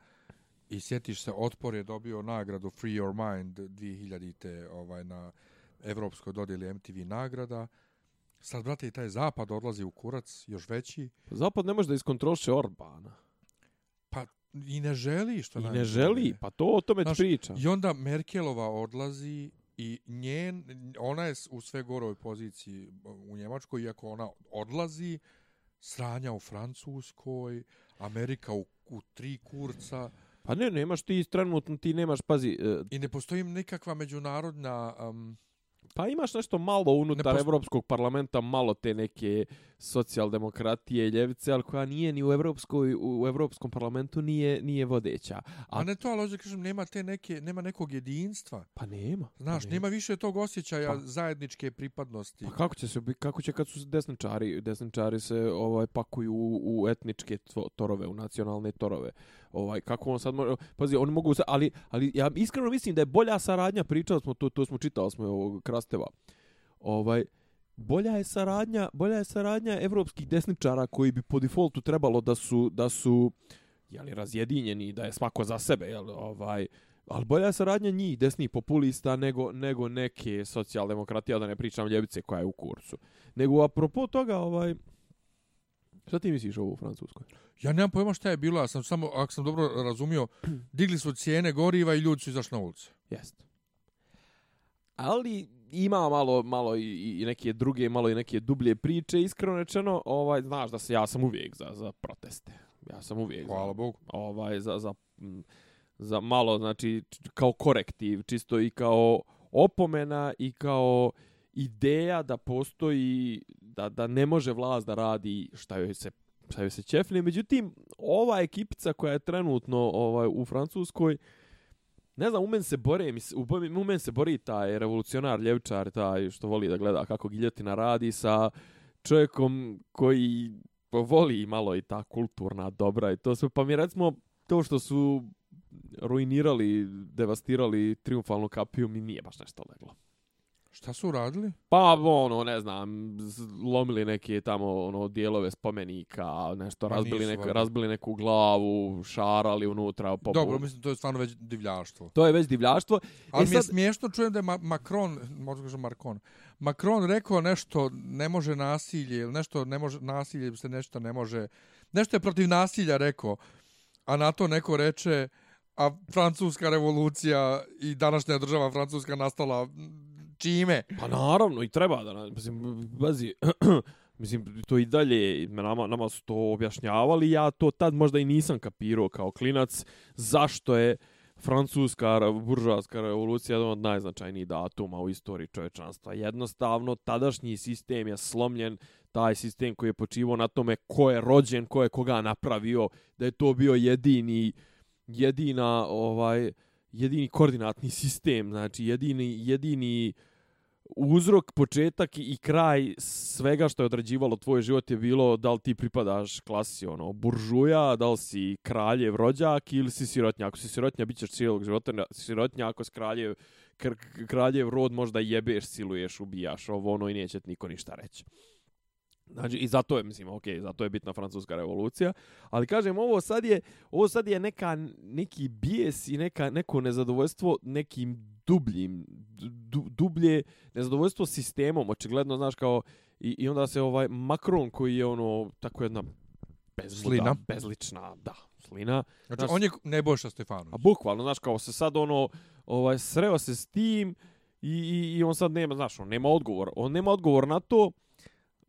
i sjetiš se, Otpor je dobio nagradu Free Your Mind 2000-te ovaj, na evropskoj dodjeli MTV nagrada. Sad, brate, i taj zapad odlazi u kurac, još veći. Pa zapad ne može da iskontroliše Orbana. Pa i ne želi što I ne želi, pa to o tome Znaš, priča. I onda Merkelova odlazi i njen, ona je u sve goroj poziciji u Njemačkoj, iako ona odlazi, sranja u Francuskoj, Amerika u, u tri kurca. Pa ne, nemaš ti trenutno, ti nemaš, pazi... Uh, I ne postoji nekakva međunarodna... Um, pa imaš nešto malo unutar ne posto... Evropskog parlamenta, malo te neke uh, socijaldemokratije i ljevice, ali koja nije ni u, evropskoj, u Evropskom parlamentu nije, nije vodeća. A pa ne to, ali ovdje kažem, nema, te neke, nema nekog jedinstva. Pa nema. Pa Znaš, pa nema. nema više tog osjećaja pa. zajedničke pripadnosti. Pa kako će, se, kako će kad su desničari, desničari se ovaj, pakuju u, u etničke torove, u nacionalne torove? Ovaj, kako on sad može... Pazi, oni mogu... Ali, ali ja iskreno mislim da je bolja saradnja, pričali smo, to, to smo čitali smo ovog Krasteva. Ovaj, bolja je saradnja, bolja je saradnja evropskih desničara koji bi po defaultu trebalo da su da su je li razjedinjeni da je svako za sebe, je ovaj Ali bolja je saradnja njih, desnih populista, nego, nego neke socijaldemokratije, da ne pričam ljevice koja je u kurcu. Nego, apropo toga, ovaj, Šta ti misliš ovo u Francuskoj? Ja nemam pojma šta je bilo, ja sam samo, ako sam dobro razumio, digli su cijene goriva i ljudi su izašli na ulicu. Jeste. Ali, ima malo malo i, i neke druge malo i neke dublje priče iskreno rečeno ovaj znaš da se ja sam uvijek za za proteste ja sam uvijek hvala bogu ovaj za za za malo znači kao korektiv čisto i kao opomena i kao ideja da postoji da da ne može vlast da radi šta joj se šta joj se čefne međutim ova ekipica koja je trenutno ovaj u Francuskoj ne znam, u men se bore, u men se bori taj revolucionar, ljevčar, taj što voli da gleda kako giljotina radi sa čovjekom koji voli malo i ta kulturna dobra i to sve. Pa mi recimo to što su ruinirali, devastirali triumfalnu kapiju, mi nije baš nešto leglo. Šta su radili? Pa, ono, ne znam, lomili neke tamo ono dijelove spomenika, nešto, pa razbili, neko, razbili neku glavu, šarali unutra. Popu. Dobro, mislim, to je stvarno već divljaštvo. To je već divljaštvo. E Ali e mi sad... je smiješno, čujem da je Ma Macron, možda kažem Markon, Macron rekao nešto ne može nasilje, nešto ne može nasilje, se nešto ne može, nešto je protiv nasilja rekao, a na to neko reče, a francuska revolucija i današnja država francuska nastala čime. Pa naravno, i treba da, mislim, bazi, mislim, to i dalje, nama, nama su to objašnjavali, ja to tad možda i nisam kapirao kao klinac, zašto je francuska buržuarska revolucija jedan od najznačajnijih datuma u istoriji čovečanstva. Jednostavno, tadašnji sistem je slomljen, taj sistem koji je počivao na tome ko je rođen, ko je koga napravio, da je to bio jedini, jedina, ovaj, jedini koordinatni sistem, znači jedini, jedini, uzrok, početak i kraj svega što je odrađivalo tvoj život je bilo da li ti pripadaš klasi ono, buržuja, da li si kraljev rođak ili si sirotnja. Ako si sirotnja, bit ćeš cijelog života sirotnja. Ako si kraljev, kr kraljev rod, možda jebeš, siluješ, ubijaš, ovo ono i neće niko ništa reći. Znači, i zato je, mislim, okej, okay, zato je bitna francuska revolucija. Ali kažem, ovo sad je, ovo sad je neka, neki bijes i neka, neko nezadovoljstvo nekim dubljim du, dublje nezadovoljstvo sistemom očigledno znaš kao i, i onda se ovaj Macron koji je ono tako jedna bezluda, slina bezlična da slina znači znaš, on je najboljša Stefanović a bukvalno znaš kao se sad ono ovaj sreo se s tim i, i, i on sad nema znaš on nema odgovor on nema odgovor na to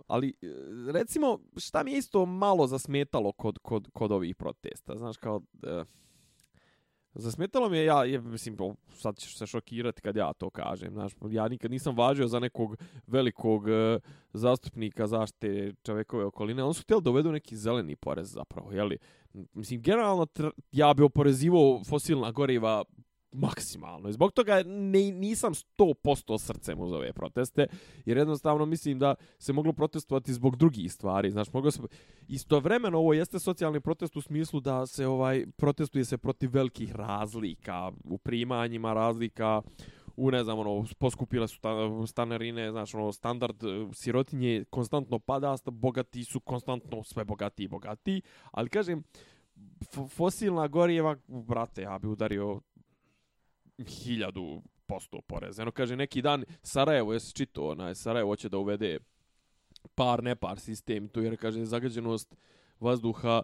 Ali, e, recimo, šta mi je isto malo zasmetalo kod, kod, kod ovih protesta? Znaš, kao, e, Zasmetalo mi je, ja, je, mislim, sad ćeš se šokirati kad ja to kažem, znaš, ja nikad nisam važio za nekog velikog e, zastupnika zašte čovekove okoline, oni su htjeli da uvedu neki zeleni porez zapravo, jeli, mislim, generalno ja bi oporezivo fosilna goriva maksimalno. I zbog toga ne, nisam 100% srcem uz ove proteste, jer jednostavno mislim da se moglo protestovati zbog drugih stvari. Znači, moglo se... Istovremeno ovo jeste socijalni protest u smislu da se ovaj protestuje se protiv velikih razlika u primanjima, razlika u, ne znam, ono, poskupile su stanarine, znači, ono, standard e, sirotinje konstantno pada, bogati su konstantno sve bogati i bogati, ali, kažem, fosilna gorjeva, brate, ja bi udario hiljadu posto poreze. Eno, kaže, neki dan Sarajevo, jesi čito, onaj, Sarajevo će da uvede par, ne par sistem, to jer, kaže, zagađenost vazduha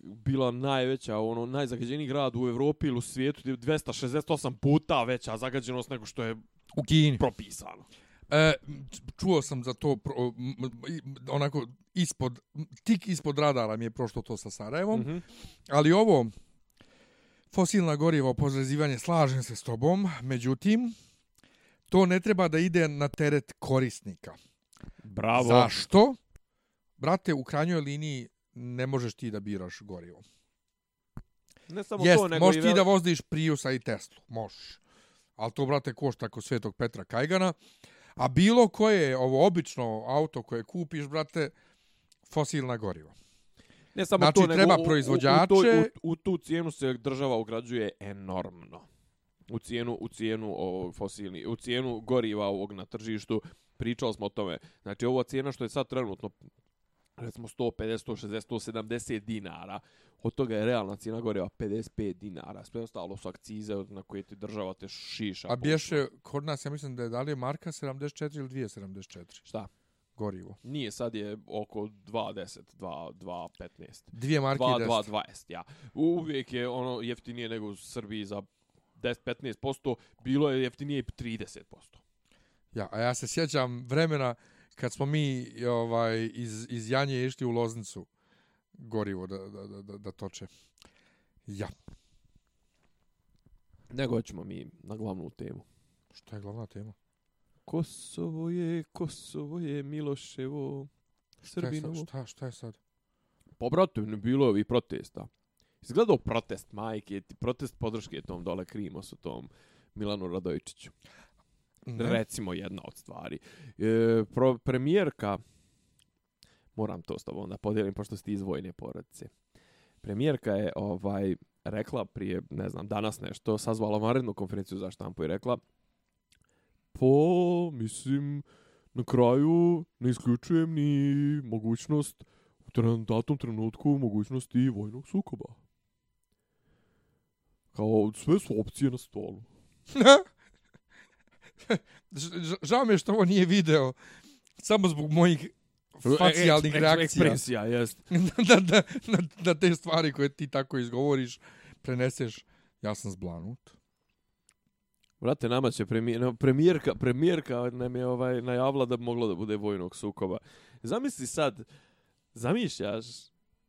bila najveća, ono, najzagađeniji grad u Evropi ili u svijetu, 268 puta veća zagađenost nego što je u Kini. propisano. E, čuo sam za to pro, onako ispod, tik ispod radara mi je prošlo to sa Sarajevom, mm -hmm. ali ovo, Fosilna goriva o pozrezivanje, slažem se s tobom, međutim, to ne treba da ide na teret korisnika. Bravo. Zašto? Brate, u krajnjoj liniji ne možeš ti da biraš gorivo. Ne samo Jest, to, nego možeš i... Možeš ti da voziš Priusa i Teslu, možeš. Ali to, brate, košta kod Svetog Petra Kajgana. A bilo koje, ovo obično auto koje kupiš, brate, fosilna goriva. Ne samo znači, to, nego treba proizvođače. U, u, u, u, tu cijenu se država ugrađuje enormno. U cijenu, u cijenu, o, fosilni, u cijenu goriva ovog na tržištu. Pričali smo o tome. Znači, ovo cijena što je sad trenutno recimo 150, 160, 170 dinara, od toga je realna cijena goriva 55 dinara, sve ostalo su akcize na koje ti država te šiša. A bješe, kod nas, ja mislim da je da li je marka 74 ili 274? Šta? gorivo. Nije, sad je oko 2.10, 2.15. 2 marke 2.20, ja. Uvijek je ono jeftinije nego u Srbiji za 10-15%, bilo je jeftinije 30%. Ja, a ja se sjećam vremena kad smo mi ovaj iz, iz Janje išli u Loznicu gorivo da, da, da, da, da toče. Ja. Nego ćemo mi na glavnu temu. Što je glavna tema? Kosovo je, Kosovo je, Miloševo, Srbinovo. Šta, je sad, šta, šta je sad? Pa, brate, ne bilo je ovi protesta. Izgledao protest, majke, ti protest podrške tom dole krimo su tom Milanu Radojičiću. Ne. Recimo jedna od stvari. E, pro, premijerka, moram to s tobom da podijelim, pošto ste iz vojne porodice. Premijerka je ovaj rekla prije, ne znam, danas nešto, sazvala vanrednu konferenciju za štampu i rekla pa, mislim, na kraju ne isključujem ni mogućnost, u datom trenutku, mogućnosti vojnog sukoba. Kao, sve su opcije na stolu. Žao mi je što ovo nije video, samo zbog mojih e, e, facijalnih reakcija. jest. da, da, da, da te stvari koje ti tako izgovoriš, preneseš, ja sam zblanut. Vrate, nama će premijer, premijerka, premijerka nam je ovaj, najavila da bi moglo da bude vojnog sukova. Zamisli sad, zamišljaš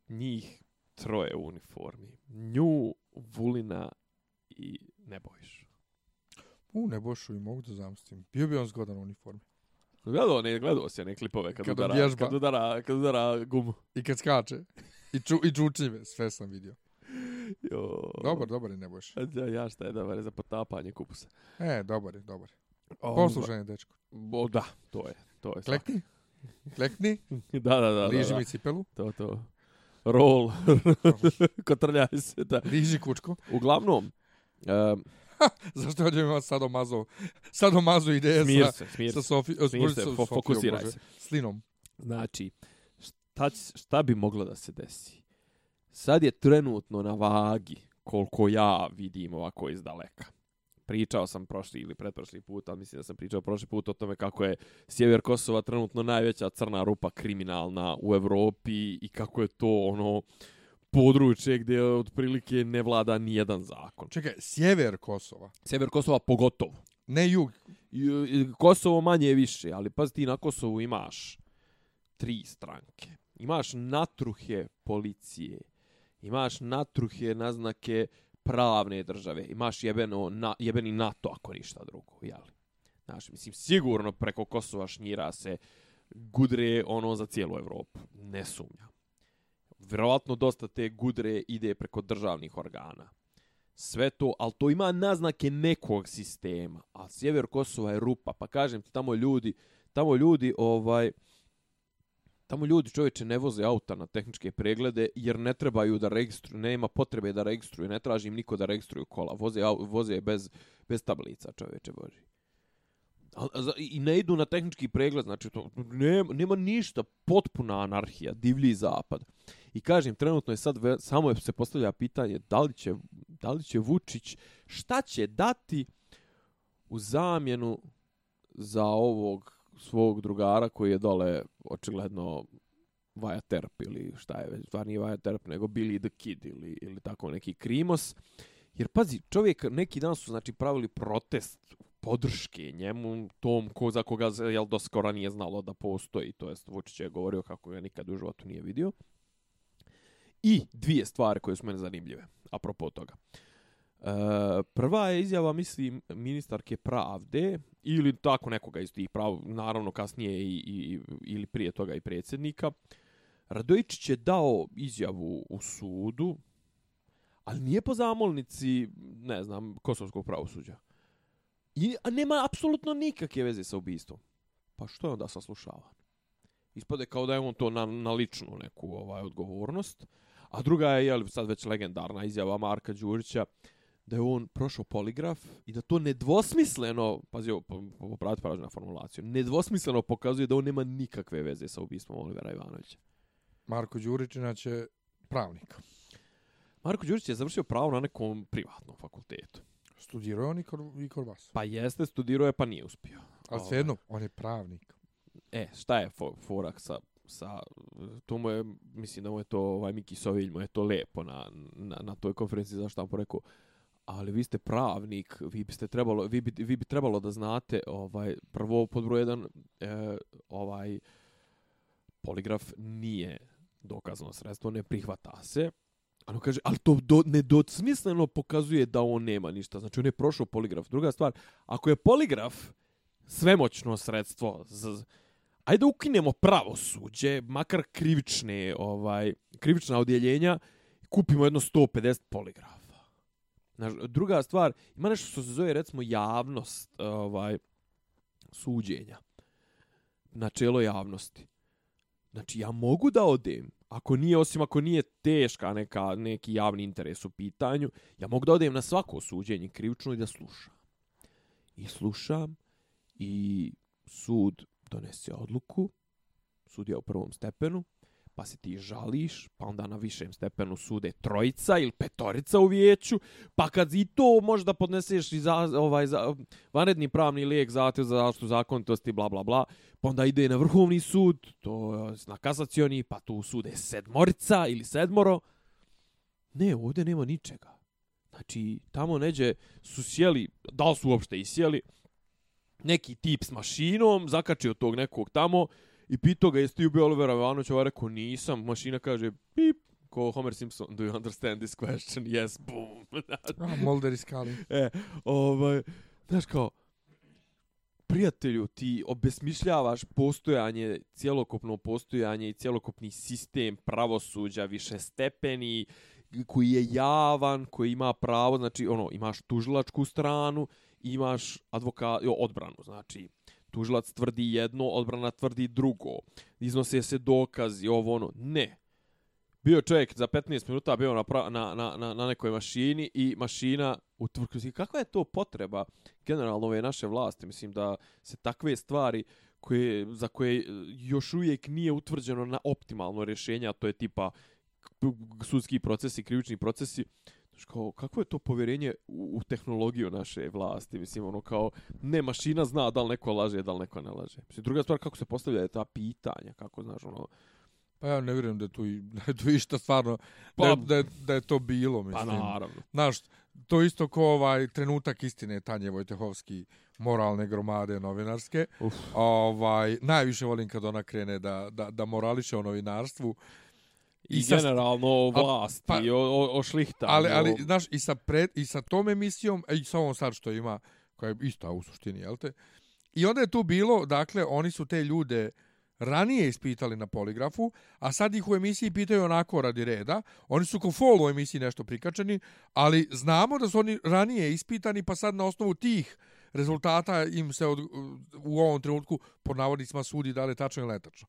njih troje u uniformi. Nju, Vulina i Nebojšu. U Nebojšu i mogu da zamislim. Bio bi on zgodan u uniformi. Gledao, ne, gledao si one klipove kad, kad, udara, kad, udara, kad udara gumu. I kad skače. I, ču, i čuči me. Sve sam vidio jo. Dobar, dobar je Nebojša. Ja, ja šta je dobar, je za potapanje kupusa. E, dobar je, dobar je. Ovaj. Poslušan je, dečko. O, da, to je, to je. Klekni? Svak. Klekni? da, da, da. Liži da, da. mi cipelu? To, to. Rol. Kotrljaj se, da. Liži kučko. Uglavnom, um, Ha, zašto hođe mi vas sado mazo? Sado mazo ideje smir se, smir sa, sa Sofi, smir se, fo, fokusiraj se. Slinom. Znači, šta, šta bi moglo da se desi? Sad je trenutno na vagi, koliko ja vidim ovako iz daleka. Pričao sam prošli ili pretprošli put, ali mislim da sam pričao prošli put o tome kako je sjever Kosova trenutno najveća crna rupa kriminalna u Evropi i kako je to ono područje gdje otprilike ne vlada nijedan zakon. Čekaj, sjever Kosova? Sjever Kosova pogotovo. Ne jug? Kosovo manje je više, ali pazi ti na Kosovu imaš tri stranke. Imaš natruhe policije, imaš natruhe naznake pravne države, imaš jebeno, na, jebeni NATO ako ništa drugo, jel? Znaš, mislim, sigurno preko Kosova šnjira se gudre ono za cijelu Evropu, ne sumnjam. Vjerovatno dosta te gudre ide preko državnih organa. Sve to, ali to ima naznake nekog sistema. A sjever Kosova je rupa. Pa kažem ti, tamo ljudi, tamo ljudi, ovaj, tamo ljudi čovječe ne voze auta na tehničke preglede jer ne trebaju da registruju, nema potrebe da registruju, ne traži im niko da registruju kola, voze, voze bez, bez tablica čovječe boži. A, a, I ne idu na tehnički pregled, znači to, nema, nema ništa, potpuna anarhija, divlji zapad. I kažem, trenutno je sad, ve, samo se postavlja pitanje da li, će, da li će Vučić šta će dati u zamjenu za ovog svog drugara koji je dole očigledno Vajaterp ili šta je već, stvar nije Vajaterp, nego Billy the Kid ili, ili tako neki Krimos. Jer pazi, čovjek neki dan su znači pravili protest podrške njemu, tom ko, za koga jel, doskora nije znalo da postoji, to jest Vučić je govorio kako ga nikad u životu nije vidio. I dvije stvari koje su mene zanimljive, apropo toga. Uh, Eh, prva je izjava, mislim, ministarke pravde ili tako nekoga iz tih prav, naravno kasnije i, i, ili prije toga i predsjednika. Radojičić je dao izjavu u sudu, ali nije po zamolnici, ne znam, kosovskog pravosuđa. I a nema apsolutno nikakve veze sa ubistvom. Pa što je onda saslušava? Ispade kao da je on to na, na ličnu neku ovaj odgovornost. A druga je, jel, sad već legendarna izjava Marka Đurića, uh, da je on prošao poligraf i da to nedvosmisleno, pazi ovo, popravite pa, pa, pa, na formulaciju, nedvosmisleno pokazuje da on nema nikakve veze sa ubismom Olivera Ivanovića. Marko Đurić inače pravnik. Marko Đurić je završio pravo na nekom privatnom fakultetu. Studirao je on i kod, i kod vas? Pa jeste, studirao je pa nije uspio. Ali ovaj. sve jedno, on je pravnik. E, šta je for, forak sa sa to mu je mislim da mu je to ovaj Miki Sovilj mu je to lepo na na na toj konferenciji za što rekao ali vi ste pravnik, vi biste trebalo, vi bi, vi bi trebalo da znate, ovaj, prvo pod broj jedan, e, ovaj, poligraf nije dokazano sredstvo, ne prihvata se. Ono kaže, ali to do, nedosmisleno pokazuje da on nema ništa. Znači, on je prošao poligraf. Druga stvar, ako je poligraf svemoćno sredstvo, z, ajde ukinemo pravosuđe, makar krivične, ovaj, krivična odjeljenja, kupimo jedno 150 poligraf. Znaš, druga stvar, ima nešto što se zove recimo javnost ovaj suđenja. Načelo javnosti. Znači, ja mogu da odem, ako nije, osim ako nije teška neka, neki javni interes u pitanju, ja mogu da odem na svako suđenje krivično i da slušam. I slušam i sud donese odluku, sud je u prvom stepenu, pa se ti žališ, pa onda na višem stepenu sude trojica ili petorica u vijeću, pa kad i to možeš da podneseš i za, ovaj, za, vanredni pravni lijek za te za zaštu zakonitosti, bla, bla, bla, pa onda ide na vrhovni sud, to je na kasacioni, pa tu sude sedmorica ili sedmoro. Ne, ovdje nema ničega. Znači, tamo neđe su sjeli, da li su uopšte i sjeli, neki tip s mašinom, zakačio tog nekog tamo, I pitao ga, jeste ti ubio Olivera Ivanovića? Ovo ovaj rekao, nisam. Mašina kaže, pip, ko Homer Simpson, do you understand this question? Yes, boom. A, Mulder i Scully. E, ovaj, znaš kao, prijatelju, ti obesmišljavaš postojanje, cjelokopno postojanje i cjelokopni sistem pravosuđa, više stepeni, koji je javan, koji ima pravo, znači, ono, imaš tužilačku stranu, imaš advoka, odbranu, znači, tužilac tvrdi jedno, odbrana tvrdi drugo. Iznose se dokazi, ovo ono. Ne. Bio čovjek za 15 minuta bio na, pra, na, na, na, na nekoj mašini i mašina u Turkiji. Kakva je to potreba generalno ove naše vlasti? Mislim da se takve stvari koje, za koje još uvijek nije utvrđeno na optimalno rješenje, a to je tipa sudski procesi, krivični procesi, Znaš, kao, kako je to povjerenje u, u tehnologiju naše vlasti? Mislim, ono, kao, ne, mašina zna da li neko laže, da li neko ne laže. Mislim, druga stvar, kako se postavlja je ta pitanja, kako, znaš, ono... Pa ja ne vjerujem da je tu, da je tu išta stvarno, pa, da, da, je, da je to bilo, pa mislim. Pa naravno. Znaš, to isto kao ovaj trenutak istine Tanje Vojtehovski, moralne gromade novinarske. Uf. Ovaj, najviše volim kad ona krene da, da, da morališe o novinarstvu. I, I sa, generalno o pa- vlasti, pa, i o, o, o šlihtanju. Ali, ali, znaš, i sa, pred, i sa tom emisijom, e, i sa ovom sad što ima, koja je ista u suštini, jel te? I onda je tu bilo, dakle, oni su te ljude ranije ispitali na poligrafu, a sad ih u emisiji pitaju onako radi reda. Oni su ko fol u emisiji nešto prikačeni, ali znamo da su oni ranije ispitani, pa sad na osnovu tih rezultata im se od, u ovom trenutku, po navodnicima, sudi da li je tačno ili netačno.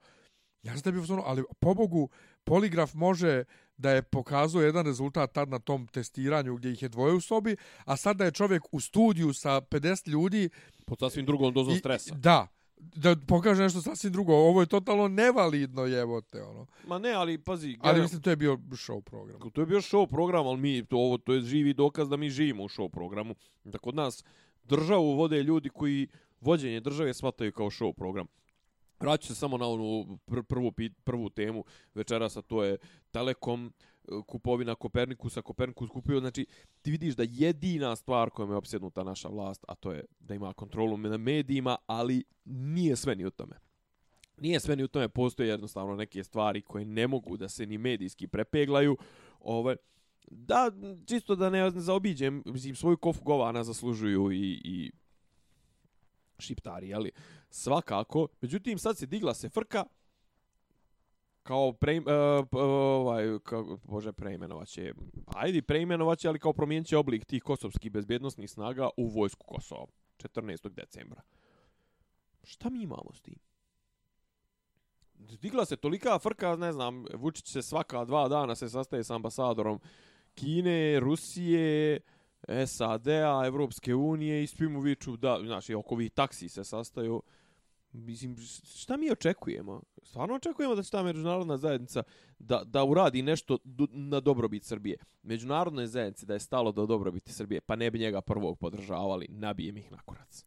Ja znam da bi ali po Bogu, poligraf može da je pokazao jedan rezultat tad na tom testiranju gdje ih je dvoje u sobi, a sad da je čovjek u studiju sa 50 ljudi... Pod sasvim drugom dozom stresa. Da, da pokaže nešto sasvim drugo. Ovo je totalno nevalidno, jebote, ono. Ma ne, ali pazi... Gledam, ali mislim, to je bio show program. To je bio show program, ali mi, to, ovo, to je živi dokaz da mi živimo u show programu. Da kod nas državu vode ljudi koji vođenje države shvataju kao show program. Vraću se samo na onu pr prvu, prvu temu večeras, a to je Telekom e, kupovina Kopernikusa, Kopernikus kupio, znači ti vidiš da jedina stvar kojom je opsjednuta naša vlast, a to je da ima kontrolu na medijima, ali nije sve ni u tome. Nije sve ni u tome, postoje jednostavno neke stvari koje ne mogu da se ni medijski prepeglaju. Ove, da, čisto da ne, ne zaobiđem, mislim, svoju kofu govana zaslužuju i, i šiptari, jeli? Svakako. Međutim, sad se digla se frka, kao pre, uh, e, ovaj, kao, bože, preimenovaće, pa ajdi, preimenovaće, ali kao promijenće oblik tih kosovskih bezbjednostnih snaga u vojsku Kosova, 14. decembra. Šta mi imamo s tim? Digla se tolika frka, ne znam, Vučić se svaka dva dana se sastaje s ambasadorom Kine, Rusije, uh, SAD-a, Evropske unije i svi mu viču da, znači, oko vi taksi se sastaju. Mislim, šta mi očekujemo? Stvarno očekujemo da će ta međunarodna zajednica da, da uradi nešto na dobrobit Srbije. Međunarodne zajednice da je stalo do dobrobiti Srbije, pa ne bi njega prvog podržavali, nabijem ih na kurac.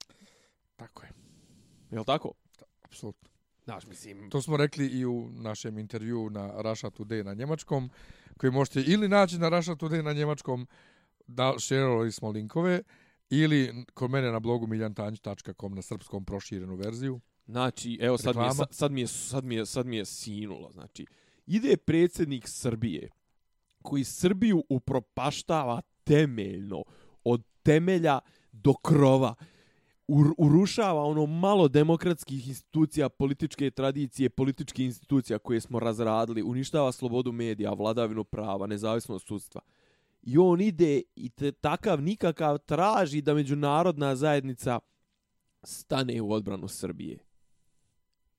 Tako je. Jel tako? Apsolutno. Znaš, mislim... To smo rekli i u našem intervju na Russia Today na njemačkom, koji možete ili naći na Russia Today na njemačkom, uh, da shareovali smo linkove ili kod mene na blogu miljantanjić.com na srpskom proširenu verziju. Znači, evo sad mi, je, sad, mi je, sad, mi je, sad mi je sinulo. Znači, ide predsjednik Srbije koji Srbiju upropaštava temeljno, od temelja do krova, urušava ono malo demokratskih institucija, političke tradicije, političke institucija koje smo razradili, uništava slobodu medija, vladavinu prava, nezavisnost sudstva i on ide i te, takav nikakav traži da međunarodna zajednica stane u odbranu Srbije.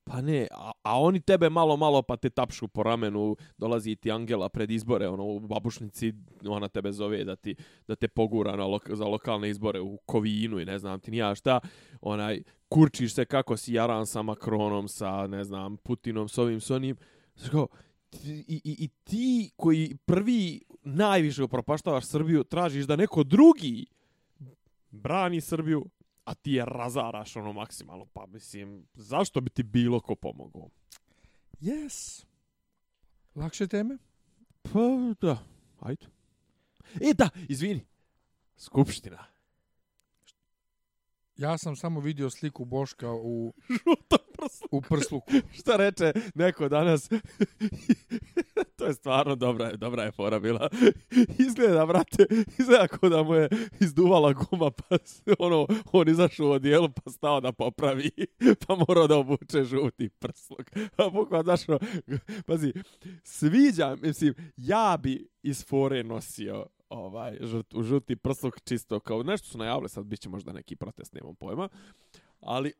Pa ne, a, a oni tebe malo malo pa te tapšu po ramenu, dolazi ti Angela pred izbore, ono u babušnici ona tebe zove da ti da te pogura na lok, za lokalne izbore u Kovinu i ne znam ti ni ja šta. Onaj kurčiš se kako si jaran sa Makronom, sa ne znam Putinom, s ovim s onim. I, i, i ti koji prvi najviše upropaštavaš Srbiju, tražiš da neko drugi brani Srbiju, a ti je razaraš ono maksimalno. Pa mislim, zašto bi ti bilo ko pomogao? Yes. Lakše teme? Pa, da. Ajde. E, da, izvini. Skupština. Ja sam samo vidio sliku Boška u... Žutom prsluku. U prsluku. Šta reče neko danas? to je stvarno dobra, dobra je fora bila. izgleda, vrate, izgleda kao da mu je izduvala guma, pa ono, on izašao od dijelu, pa stao da popravi, pa morao da obuče žuti prsluk. A bukva zašao, pazi, sviđa, mislim, ja bi iz fore nosio ovaj žut, žuti prsluk čisto kao nešto su najavili sad biće možda neki protest nemam pojma ali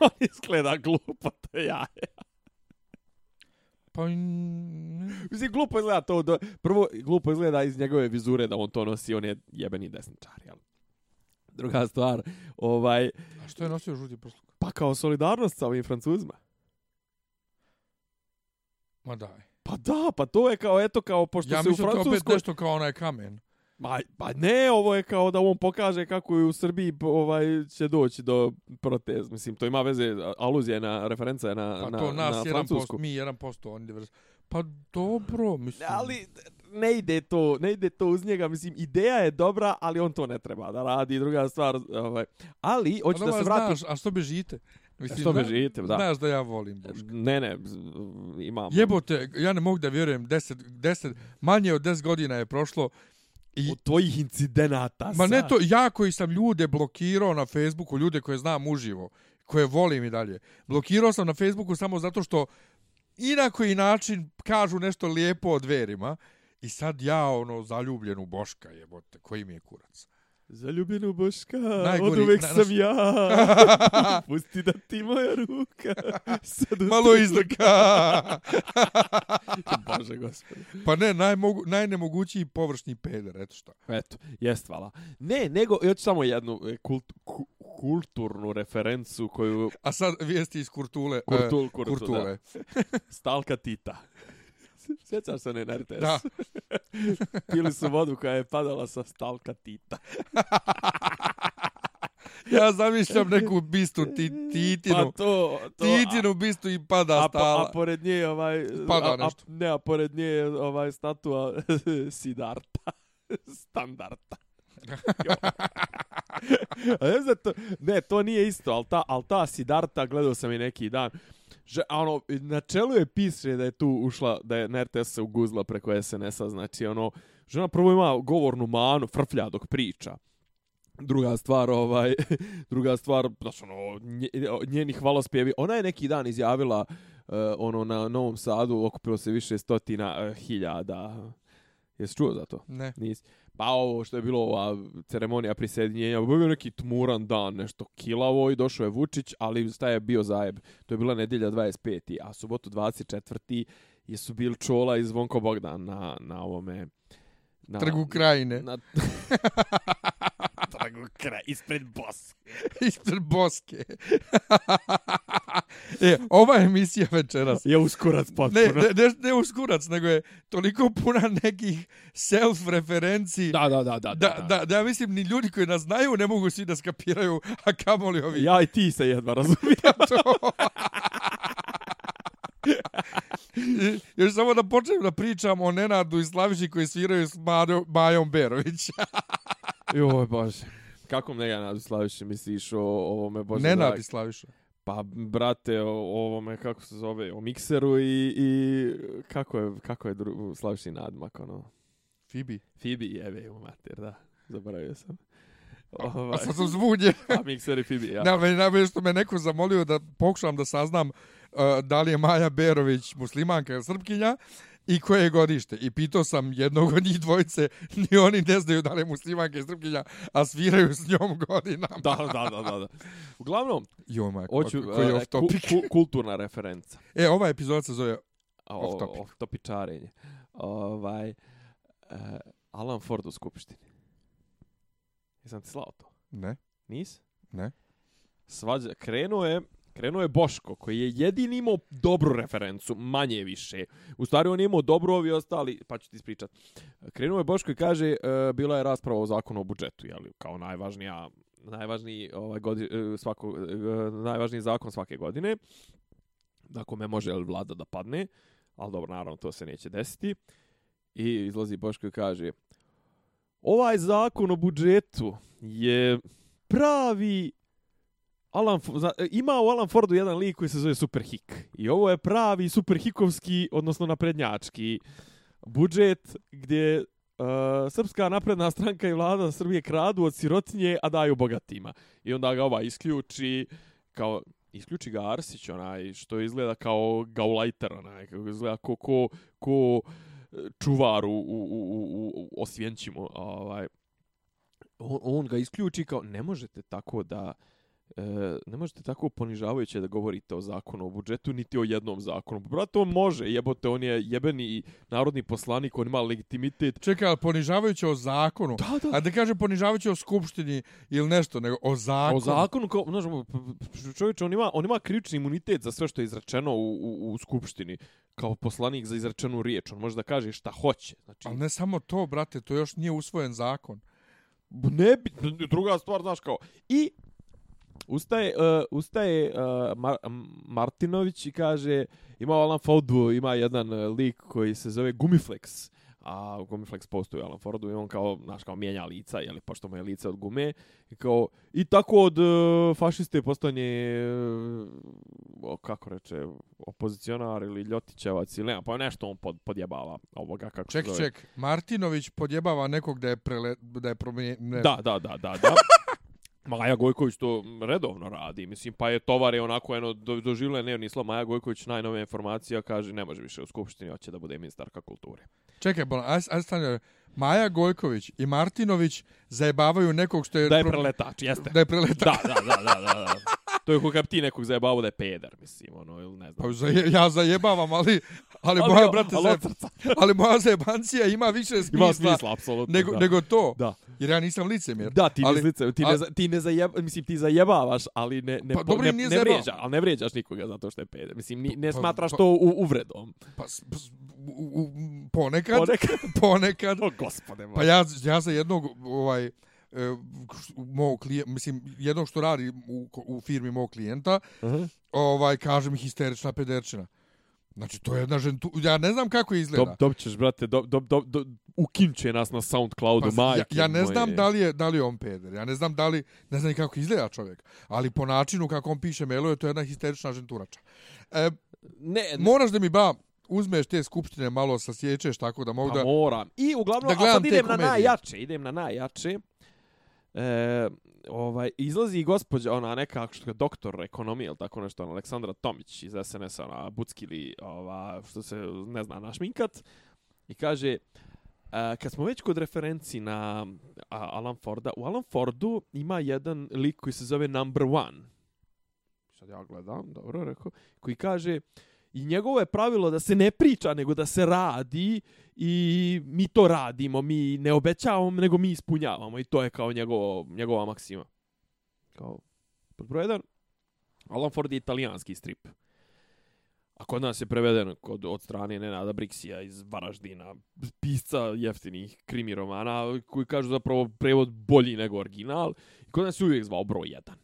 on izgleda glupo, to je jaje. Pa... Mislim, glupo izgleda to. Do... Prvo, glupo izgleda iz njegove vizure da on to nosi, on je jebeni desničar, jel? Druga stvar, ovaj... A što je nosio žuti prsluk? Pa kao solidarnost sa ovim francuzima. Ma daj. Pa da, pa to je kao, eto, kao, pošto ja se u Francuskoj... Ja mislim, to je opet nešto kao onaj kamen. Ma, ma pa ne, ovo je kao da on pokaže kako je u Srbiji ovaj će doći do protez. Mislim, to ima veze, aluzija je na, referenca je na, pa na, to nas na Francusku. Post, mi jedan posto, oni divers. Pa dobro, mislim. Ali ne ide to, ne ide to uz njega. Mislim, ideja je dobra, ali on to ne treba da radi. Druga stvar, ovaj. ali, pa hoću da se vratim. Znaš, a što bi žite? Mislim, što bi žite, da. Znaš da ja volim Boška. Ne, ne, imam. Jebote, ja ne mogu da vjerujem, deset, deset, manje od 10 godina je prošlo, I, od tvojih incidenata. Ma sad. ne to, ja koji sam ljude blokirao na Facebooku, ljude koje znam uživo, koje volim i dalje, blokirao sam na Facebooku samo zato što i na koji način kažu nešto lijepo o dverima i sad ja ono zaljubljen u Boška jebote, koji mi je kurac. Za ljubinu Boška, Najgori, od uvek na, na, sam ja. Pusti da ti moja ruka. Sad Malo izdaka. Bože, gospodin. Pa ne, najmogu, najnemogućiji površni peder, eto što. Eto, jest, hvala. Ne, nego, ja ću samo jednu e, kult, kult, kulturnu referencu koju... A sad, vijesti iz Kurtule. E, Kurtul, Kurtule. Kurtule. Stalka Tita. Sjećaš se ne na RTS? Da. Pili su vodu koja je padala sa stalka Tita. ja zamišljam neku bistu ti, titinu. Pa to, to, titinu bistu i pada a, stala. A, a pored nje ovaj... Pada a, nešto. A, ne, a pored nje ovaj statua Sidarta. Standarta. ne, to, ne, to nije isto, ali ta, al ta Sidarta gledao sam i neki dan. Že, ono, na čelu je pisre da je tu ušla, da je na RTS se uguzla preko SNS-a, znači, ono, žena prvo ima govornu manu, frflja dok priča. Druga stvar, ovaj, druga stvar, znači, ono, njeni hvalospjevi, ona je neki dan izjavila, uh, ono, na Novom Sadu, okupilo se više stotina uh, hiljada. Jesi čuo za to? Ne. Nisi pa ovo što je bilo ova ceremonija prisjedinjenja, bio je neki tmuran dan, nešto kilavo i došao je Vučić, ali šta je bio zajeb? To je bila nedjelja 25. a subotu 24. jesu bili čola i Zvonko Bogdan na, na ovome... Na, Trgu krajine. Na, Trgu kraj, ispred boske. ispred boske. e, ova emisija večeras... Je uskurac potpuno. Ne, ne, ne, ne uskurac, nego je toliko puna nekih self-referenci... Da, da, da, da. Da, da, da, da ja mislim, ni ljudi koji nas znaju ne mogu svi da skapiraju, a kamoli ovi... Ja i ti se jedva razumijem. to... Još samo da počnem da pričam o Nenadu i Slaviši koji sviraju s Majom Berović. Joj, bože. Kako ne ja Nadi Slaviša misliš o ovome Bože Ne Nadi Slaviša. Pa brate o ovome kako se zove o mikseru i, i kako je kako je dru, Slaviši nadmak ono. Fibi. Fibi je ve mater, da. Zaboravio sam. Ovaj. A, a ovaj. sad sam zvunje. a pa, mikser i Fibi, ja. Ne, ne, ne, što me neko zamolio da pokušam da saznam uh, da li je Maja Berović muslimanka ili srpkinja. Uh, i koje je godište. I pitao sam jednog od njih dvojce, ni oni ne znaju da li mu snimanke Srpkinja, a sviraju s njom godinama. Da, da, da, da. da. Uglavnom, jo, majko, oću, koji uh, ku, ku, kulturna referenca. E, ova epizoda se zove off topic. Off topic čarenje. Ovaj, uh, Alan Ford u skupštini. Jesam ti slao to? Ne. Nis? Ne. Svađa, krenuo je krenuo je Boško, koji je jedini imao dobru referencu, manje više. U stvari on je imao dobru, ovi ostali, pa ću ti ispričat. Krenuo je Boško i kaže, uh, bila je rasprava o zakonu o budžetu, jeli, kao najvažnija, najvažniji, ovaj godi, uh, svako, uh, najvažniji zakon svake godine, na kome može jel, vlada da padne, ali dobro, naravno, to se neće desiti. I izlazi Boško i kaže, ovaj zakon o budžetu je pravi Alan, zna, ima u Alan Fordu jedan lik koji se zove Super Hik. I ovo je pravi Super Hikovski, odnosno naprednjački budžet gdje uh, Srpska napredna stranka i vlada Srbije kradu od sirotinje, a daju bogatima. I onda ga ova isključi, kao, isključi ga Arsić, onaj, što izgleda kao gaulajter, onaj, kako izgleda ko, ko, ko eh, čuvar u, u, u, u, u Osvjenčimu, ovaj. On, on ga isključi kao, ne možete tako da... E, ne možete tako ponižavajuće da govorite o zakonu o budžetu, niti o jednom zakonu. Pa, brate, on može, jebote, on je jebeni narodni poslanik, on ima legitimitet. Čekaj, ali ponižavajuće o zakonu? Da, da. A da kaže ponižavajuće o skupštini ili nešto, nego o zakonu? O zakonu, kao, znaš, čovječe, on ima, on ima krivični imunitet za sve što je izračeno u, u, u skupštini kao poslanik za izračenu riječ. On može da kaže šta hoće. Znači... Ali ne samo to, brate, to još nije usvojen zakon. Ne, druga stvar, znaš kao, i Ustaje, uh, ustaje uh, e, Mar Martinović i kaže, ima Alan Fordu, ima jedan e, lik koji se zove Gumiflex. A u Gumiflex postoji Alan Fordu i on kao, naš, kao mijenja lica, jeli, pošto mu je lice od gume. I, kao, i tako od uh, fašiste postanje, uh, kako reče, opozicionar ili ljotićevac ili nema, pa nešto on pod, podjebava ovoga kako ček, se zove. Ček, ček, Martinović podjebava nekog da je, prele, da je promijen... Ne... Da, da, da, da, da. Maja Gojković to redovno radi, mislim, pa je tovar je onako, eno, do, doživljeno je neonislo, Maja Gojković najnovija informacija kaže ne može više u Skupštini, hoće da bude ministarka kulture. Čekaj, bol, aj, aj stane, Maja Gojković i Martinović zajebavaju nekog što je... Da je preletač, jeste. Da je preletač. Da, da, da, da, da. da. To je kako ti nekog zajebavao da je pedar, mislim, ono, ili ne znam. Pa zaje, ja zajebavam, ali... Ali, ali, moja, ja, brate, ali, zajeb... ali moja zajebancija ima više smisla, ima smisla apsolutno, nego, da. nego to. Da. Jer ja nisam licemjer. Da, ti ali, ne licemjer. Ti, ne, a... ti ne zajeb, mislim, ti zajebavaš, ali ne, ne, pa, dobro, ne, ne vređa, ali ne vređaš nikoga zato što je pedar. Mislim, ni, ne pa, smatraš pa, to u, uvredom. Pa, pa, ponekad. Ponekad. ponekad. o, gospode. Moj. Pa ja, ja za jednog, ovaj, uh, e, mog klijenta, mislim, jednom što radi u, u firmi mog klijenta, uh mhm. -huh. ovaj, kaže mi histerična pederčina. Znači, to je jedna žentu... Ja ne znam kako izgleda. Dob, dob ćeš, brate, dob, dob, dob, dob, ukinče nas na Soundcloudu, pa, majke ja, ja ne moje. znam da li, je, da li je on peder. Ja ne znam da li... Ne znam kako izgleda čovjek. Ali po načinu kako on piše mailu, je to jedna histerična ženturača. E, ne, ne, Moraš da mi, ba, uzmeš te skupštine malo sa sjećeš tako da pa mogu pa, da... Pa moram. I uglavnom, da a pa idem na najjače, idem na najjače. E, ovaj, izlazi i gospođa, ona neka, što je doktor ekonomije, ili tako nešto, ona, Aleksandra Tomić iz SNS-a, ona, Bucki ili, ova, što se ne zna, našminkat, i kaže, Uh, kad smo već kod referenci na uh, Alan Forda, u Alan Fordu ima jedan lik koji se zove Number One. Sad ja gledam, dobro rekao. Koji kaže, uh, I njegovo je pravilo da se ne priča, nego da se radi i mi to radimo, mi ne obećavamo, nego mi ispunjavamo i to je kao njegovo, njegova maksima. Kao, podprojedan, Alan Ford je italijanski strip. A kod nas je preveden kod, od strane Nenada Brixija iz Varaždina, pisca jeftinih krimi romana, koji kažu zapravo prevod bolji nego original. I kod nas je uvijek zvao broj jedan.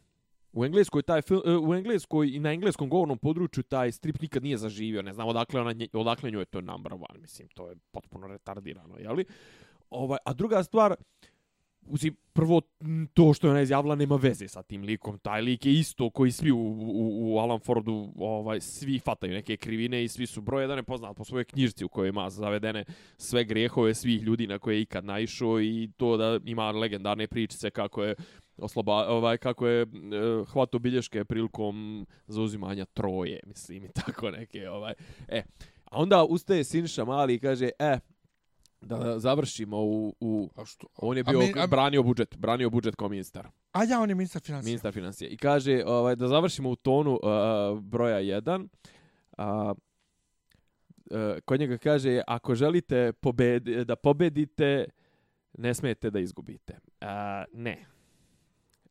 U engleskoj taj film, e, u engleskoj i na engleskom govornom području taj strip nikad nije zaživio. Ne znam odakle ona odakle njoj je to number one, mislim, to je potpuno retardirano, je li? Ovaj, a druga stvar, Uzi, prvo, to što je ona izjavila nema veze sa tim likom. Taj lik je isto koji svi u, u, u Alan Fordu, ovaj, svi fataju neke krivine i svi su broj jedan poznat po svojoj knjižci u kojoj ima zavedene sve grehove svih ljudi na koje je ikad naišao i to da ima legendarne priče kako je osloba, ovaj, kako je eh, hvato bilješke prilikom zauzimanja troje, mislim, i tako neke, ovaj. E, a onda ustaje Sinša Mali i kaže, e, da završimo u... u... A što? On je bio, mi, a... branio budžet, branio budžet kao ministar. A ja, on je ministar financija. Ministar financija. I kaže, ovaj, da završimo u tonu uh, broja 1, a, uh, kod njega kaže, ako želite pobedi, da pobedite, ne smete da izgubite. A, uh, ne. Ne.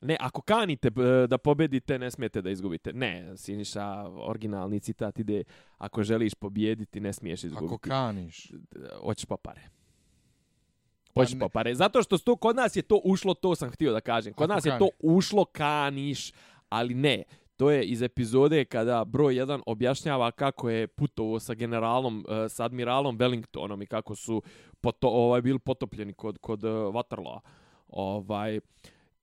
Ne, ako kanite e, da pobedite, ne smijete da izgubite. Ne, Siniša, originalni citat ide, ako želiš pobijediti, ne smiješ izgubiti. Ako kaniš. Hoćeš pa pare. Hoćeš pa pare. Zato što sto, kod nas je to ušlo, to sam htio da kažem. Kod ako nas je kani. to ušlo, kaniš, ali ne. To je iz epizode kada broj 1 objašnjava kako je putovo sa generalom, e, s admiralom Wellingtonom i kako su poto, ovaj, bili potopljeni kod, kod e, Waterloo. Ovaj, uh,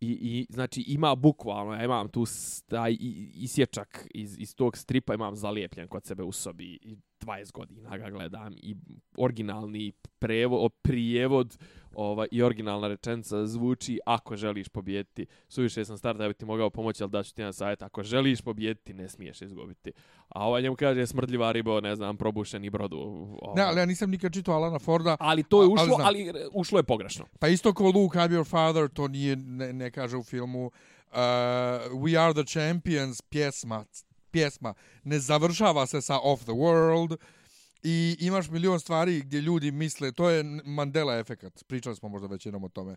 I, i, znači ima bukvalno, ja imam tu taj isječak iz, iz tog stripa, imam zalijepljen kod sebe u sobi i 20 godina ga gledam i originalni prevo, prijevod, prijevod ova, i originalna rečenca zvuči ako želiš pobijediti. Suviše sam star da bi ti mogao pomoći, ali daću ti na savjet. Ako želiš pobijediti, ne smiješ izgubiti. A ovaj njemu kaže smrdljiva riba, ne znam, probušeni brodu. Ova. Ne, ali ja nisam nikad čitao Alana Forda. Ali to je ušlo, ali, ali ušlo je pogrešno. Pa isto ko Luke, I'm your father, to nije, ne, ne kaže u filmu. Uh, We are the champions, pjesma, pjesma ne završava se sa Off the World, uh, I imaš milion stvari gdje ljudi misle, to je Mandela efekat, pričali smo možda već jednom o tome.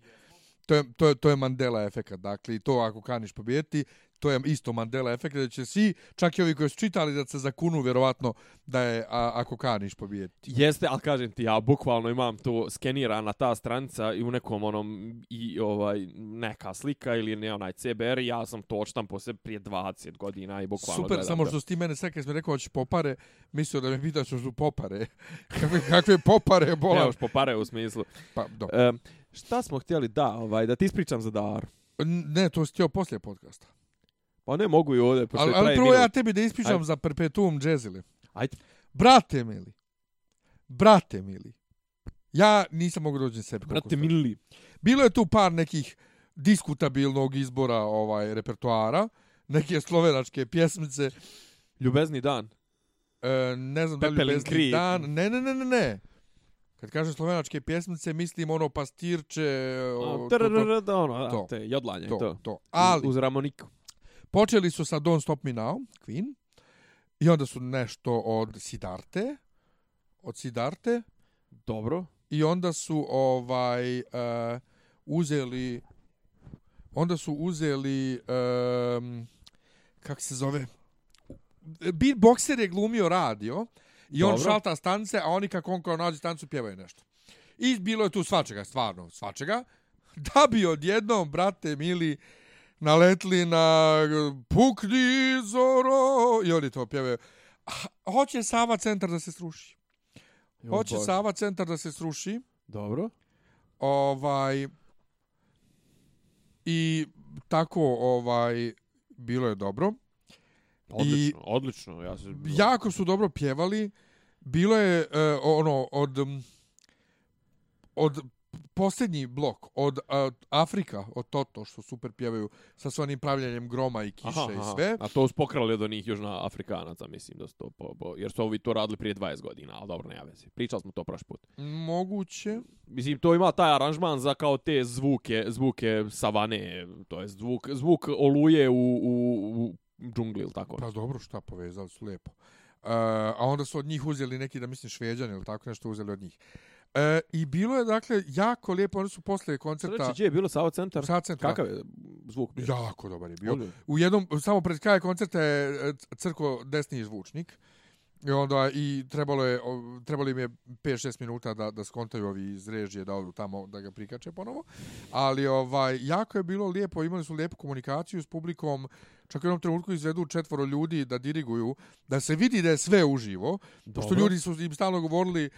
To je, to, je, to je Mandela efekat, dakle, i to ako kaniš pobijeti, to je isto Mandela efekt da će svi čak i ovi koji su čitali da se zakunu vjerovatno da je a, ako kaniš pobijeti. Jeste, ali kažem ti ja bukvalno imam to skenirana ta stranica i u nekom onom i ovaj neka slika ili ne onaj CBR ja sam to odštam po sebi prije 20 godina i bukvalno Super, gledam, samo što ti mene sve kad sam rekao hoćeš popare, mislio da me pitaš hoćeš popare. kakve kakve popare, bola. Ne, hoćeš popare u smislu. Pa, dobro. E, šta smo htjeli da, ovaj da ti ispričam za dar? Ne, to si htio poslije podcasta. Pa ne mogu i ovdje. Ali, ali prvo minut. ja tebi da ispričam za perpetuum džezile. Ajde. Brate mili. Brate mili. Ja nisam mogu dođen sebi. Brate mili. Bilo je tu par nekih diskutabilnog izbora ovaj repertoara. Neke slovenačke pjesmice. Ljubezni dan. E, ne znam Pepe da li ljubezni Krije. dan. Ne, ne, ne, ne, ne. Kad kažem slovenačke pjesmice, mislim ono pastirče... O, to, to, to, to, ono, to, te, jodlanje, to. to. to. Ali, uz Ramoniku. Počeli su sa Don't Stop Me Now, Queen, i onda su nešto od Sidarte, od Sidarte. Dobro. I onda su ovaj uh, uzeli onda su uzeli um, kak se zove beatboxer je glumio radio i Dobro. on šalta stance, a oni kako on kao nađe stancu pjevaju nešto. I bilo je tu svačega, stvarno svačega, da bi odjednom, brate, mili, uh, naletli na pukni zoro i oni to pjevaju. Hoće Sava centar da se sruši. Hoće Bož. Sava centar da se sruši. Dobro. Ovaj i tako ovaj bilo je dobro. Odlično, I, odlično. Ja se Jako su dobro pjevali. Bilo je uh, ono od od posljednji blok od uh, Afrika, od Toto, što super pjevaju sa svojim pravljanjem groma i kiše aha, aha. i sve. A to su pokrali od onih južna Afrikanaca, mislim, da su to po, po, jer su ovi to radili prije 20 godina, ali dobro, ne javim se. Pričali smo to prošli put. Moguće. Mislim, to ima taj aranžman za kao te zvuke, zvuke savane, to je zvuk, zvuk oluje u, u, u džungli ili tako. Pa dobro, šta povezali su lijepo. Uh, e, a onda su od njih uzeli neki, da mislim, šveđani ili tako nešto uzeli od njih. Uh, E, I bilo je, dakle, jako lijepo, oni su posle koncerta... Sreći, gdje je bilo Sava centar? Sava centar. Kakav je zvuk? Bio? Jako dobar je bio. Je. U jednom, samo pred kraja koncerta je e, crko desni zvučnik. I onda i trebalo je trebalo im je 5-6 minuta da da skontaju ovi iz režije da odu tamo da ga prikače ponovo. Ali ovaj jako je bilo lijepo, imali su lijepu komunikaciju s publikom. Uh, čak u jednom trenutku izvedu četvoro ljudi da diriguju, da se vidi da je sve uživo, Dobro. pošto ljudi su im stalno govorili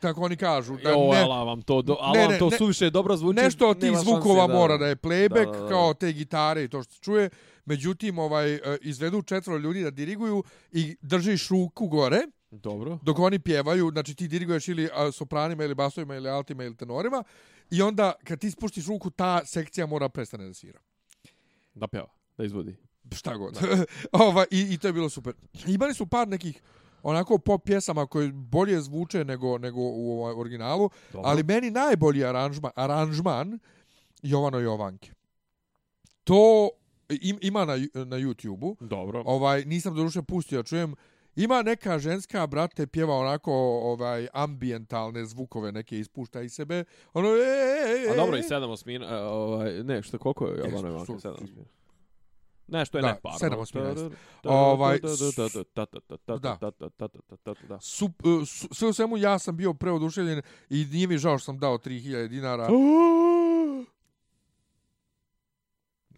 kako oni kažu da jo, ne, ala vam to do, ala ne, vam to ne, suviše dobro zvuči nešto od tih zvukova da, mora da je playback da, da, da. kao te gitare i to što se čuje međutim ovaj e, izvedu četvoro ljudi da diriguju i držiš ruku gore dobro dok oni pjevaju znači ti diriguješ ili sopranima ili basovima ili altima ili tenorima i onda kad ti spuštiš ruku ta sekcija mora prestane da svira da pjeva da izvodi šta god. Ova, i, I to je bilo super. Imali su par nekih onako pop pjesama koje bolje zvuče nego, nego u ovaj originalu, Dobro. ali meni najbolji aranžman, aranžman Jovano Jovanke. To im, ima na, na YouTube-u. Dobro. Ovaj, nisam doduše pustio, čujem. Ima neka ženska, brate, pjeva onako ovaj ambientalne zvukove neke ispušta iz sebe. Ono, e, e, e, e. A dobro, e. i sedam osmina, e, ovaj, ne, što, koliko je Jovano Jovanke? Sedam osmina. Nešto je da, neparno. Sedam ovaj, Sve u svemu, ja sam bio preoduševljen i nije mi žao što sam dao 3000 dinara.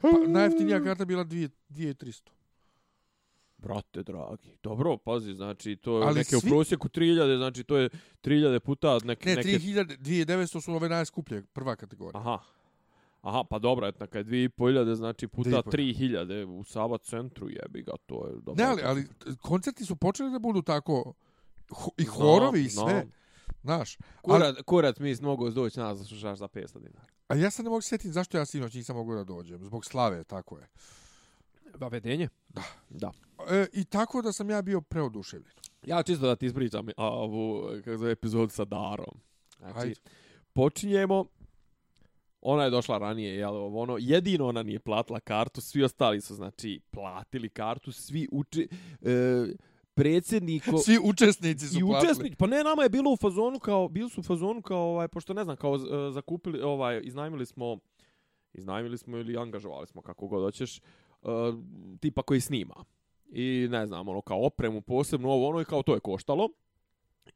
Pa, najeftinija karta bila 2300. Brate, dragi. Dobro, pazi, znači, to je Ali neke svi... u prosjeku 3000, znači, to je 3000 puta neke... Ne, 3000, 2900 su ove najskuplje, prva kategorija. Aha. Aha, pa dobro, etna, kad dvije i po hiljade, znači puta tri hiljade u Sava centru jebi ga, to je dobro. Ne, ali, ali koncerti su počeli da budu tako, i horovi no, i sve. No. Znaš, kurat, ali, kurat mi smo mogu doći na zaslušaš za 500 dinara. A ja sad ne mogu sjetiti zašto ja sinoć nisam mogu da dođem. Zbog slave, tako je. Ba, vedenje? Da. da. E, I tako da sam ja bio preoduševljen. Ja čisto da ti ispričam a, ovu kako zove, epizod sa Darom. Znači, Ajde. počinjemo ona je došla ranije, jel, ono, jedino ona nije platila kartu, svi ostali su, znači, platili kartu, svi uči... E, predsjedniko... Svi učesnici su platili. I učesnik, pa ne, nama je bilo u fazonu kao, bili su u fazonu kao, ovaj, pošto ne znam, kao e, zakupili, ovaj, iznajmili smo, iznajmili smo ili angažovali smo, kako god hoćeš, e, tipa koji snima. I ne znam, ono, kao opremu posebno, ovo, ono, i kao to je koštalo.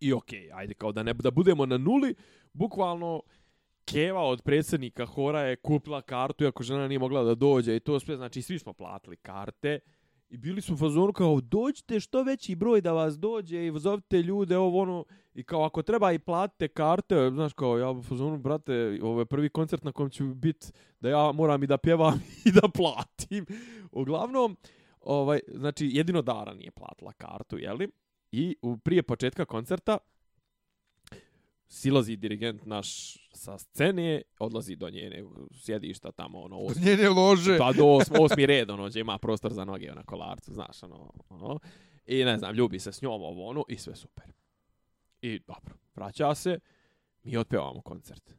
I okej, okay, ajde, kao da, ne, da budemo na nuli, bukvalno, Keva od predsjednika Hora je kupila kartu, iako žena nije mogla da dođe i to sve, znači svi smo platili karte. I bili smo u fazonu kao, dođite što veći broj da vas dođe i zovite ljude, ovo ono, i kao ako treba i platite karte, znaš kao, ja u fazonu, brate, ovo je prvi koncert na kom ću biti, da ja moram i da pjevam i da platim. Uglavnom, ovaj, znači, jedino Dara nije platila kartu, jeli? I u, prije početka koncerta, silazi dirigent naš sa scene, odlazi do njene sjedišta tamo, ono, osmi, do njene lože. Pa do osmi, osmi red, ono, gdje ima prostor za noge, na kolarcu, znaš, ono, ono, i ne znam, ljubi se s njom, ovo, ono, i sve super. I, dobro, vraća se, mi otpevamo koncert.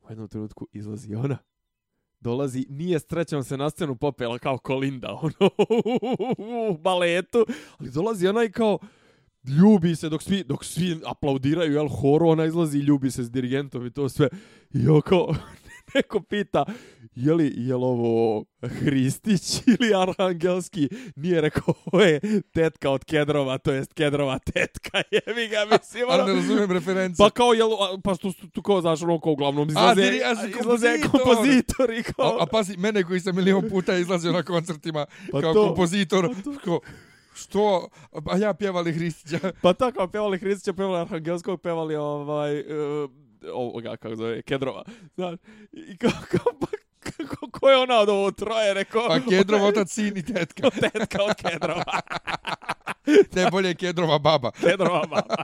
U jednom trenutku izlazi ona, dolazi, nije strećam se na scenu popela kao Kolinda, ono, u baletu, ali dolazi ona i kao, ljubi se dok svi, dok svi aplaudiraju, jel, horu, ona izlazi i ljubi se s dirigentom i to sve. I oko, neko pita, je li, je li ovo Hristić ili Arangelski? Nije rekao, ovo je tetka od Kedrova, to jest Kedrova tetka, je mi ga mislim. Ali ono. ne razumijem referenciju. Pa kao, jel, pa što tu, tu kao, znaš, ono kao uglavnom izlaze, a, diri, a, izlaze kompozitor. kompozitor i kao... A, a pazi, mene koji sam milion puta izlazio na koncertima pa kao to, kompozitor, pa to. kao, što a pa ja pjevali Hristića. pa tako, pjevali Hristića, pjevali Arhangelskog, pjevali ovaj uh, ovoga, kako zove, Kedrova. Znaš, i kako, pa Kako, ko je ona od ovo troje, rekao? Pa Kedrov, otac, sin i tetka. Od tetka od Kedrova. ne, bolje Kedrova baba. Kedrova baba.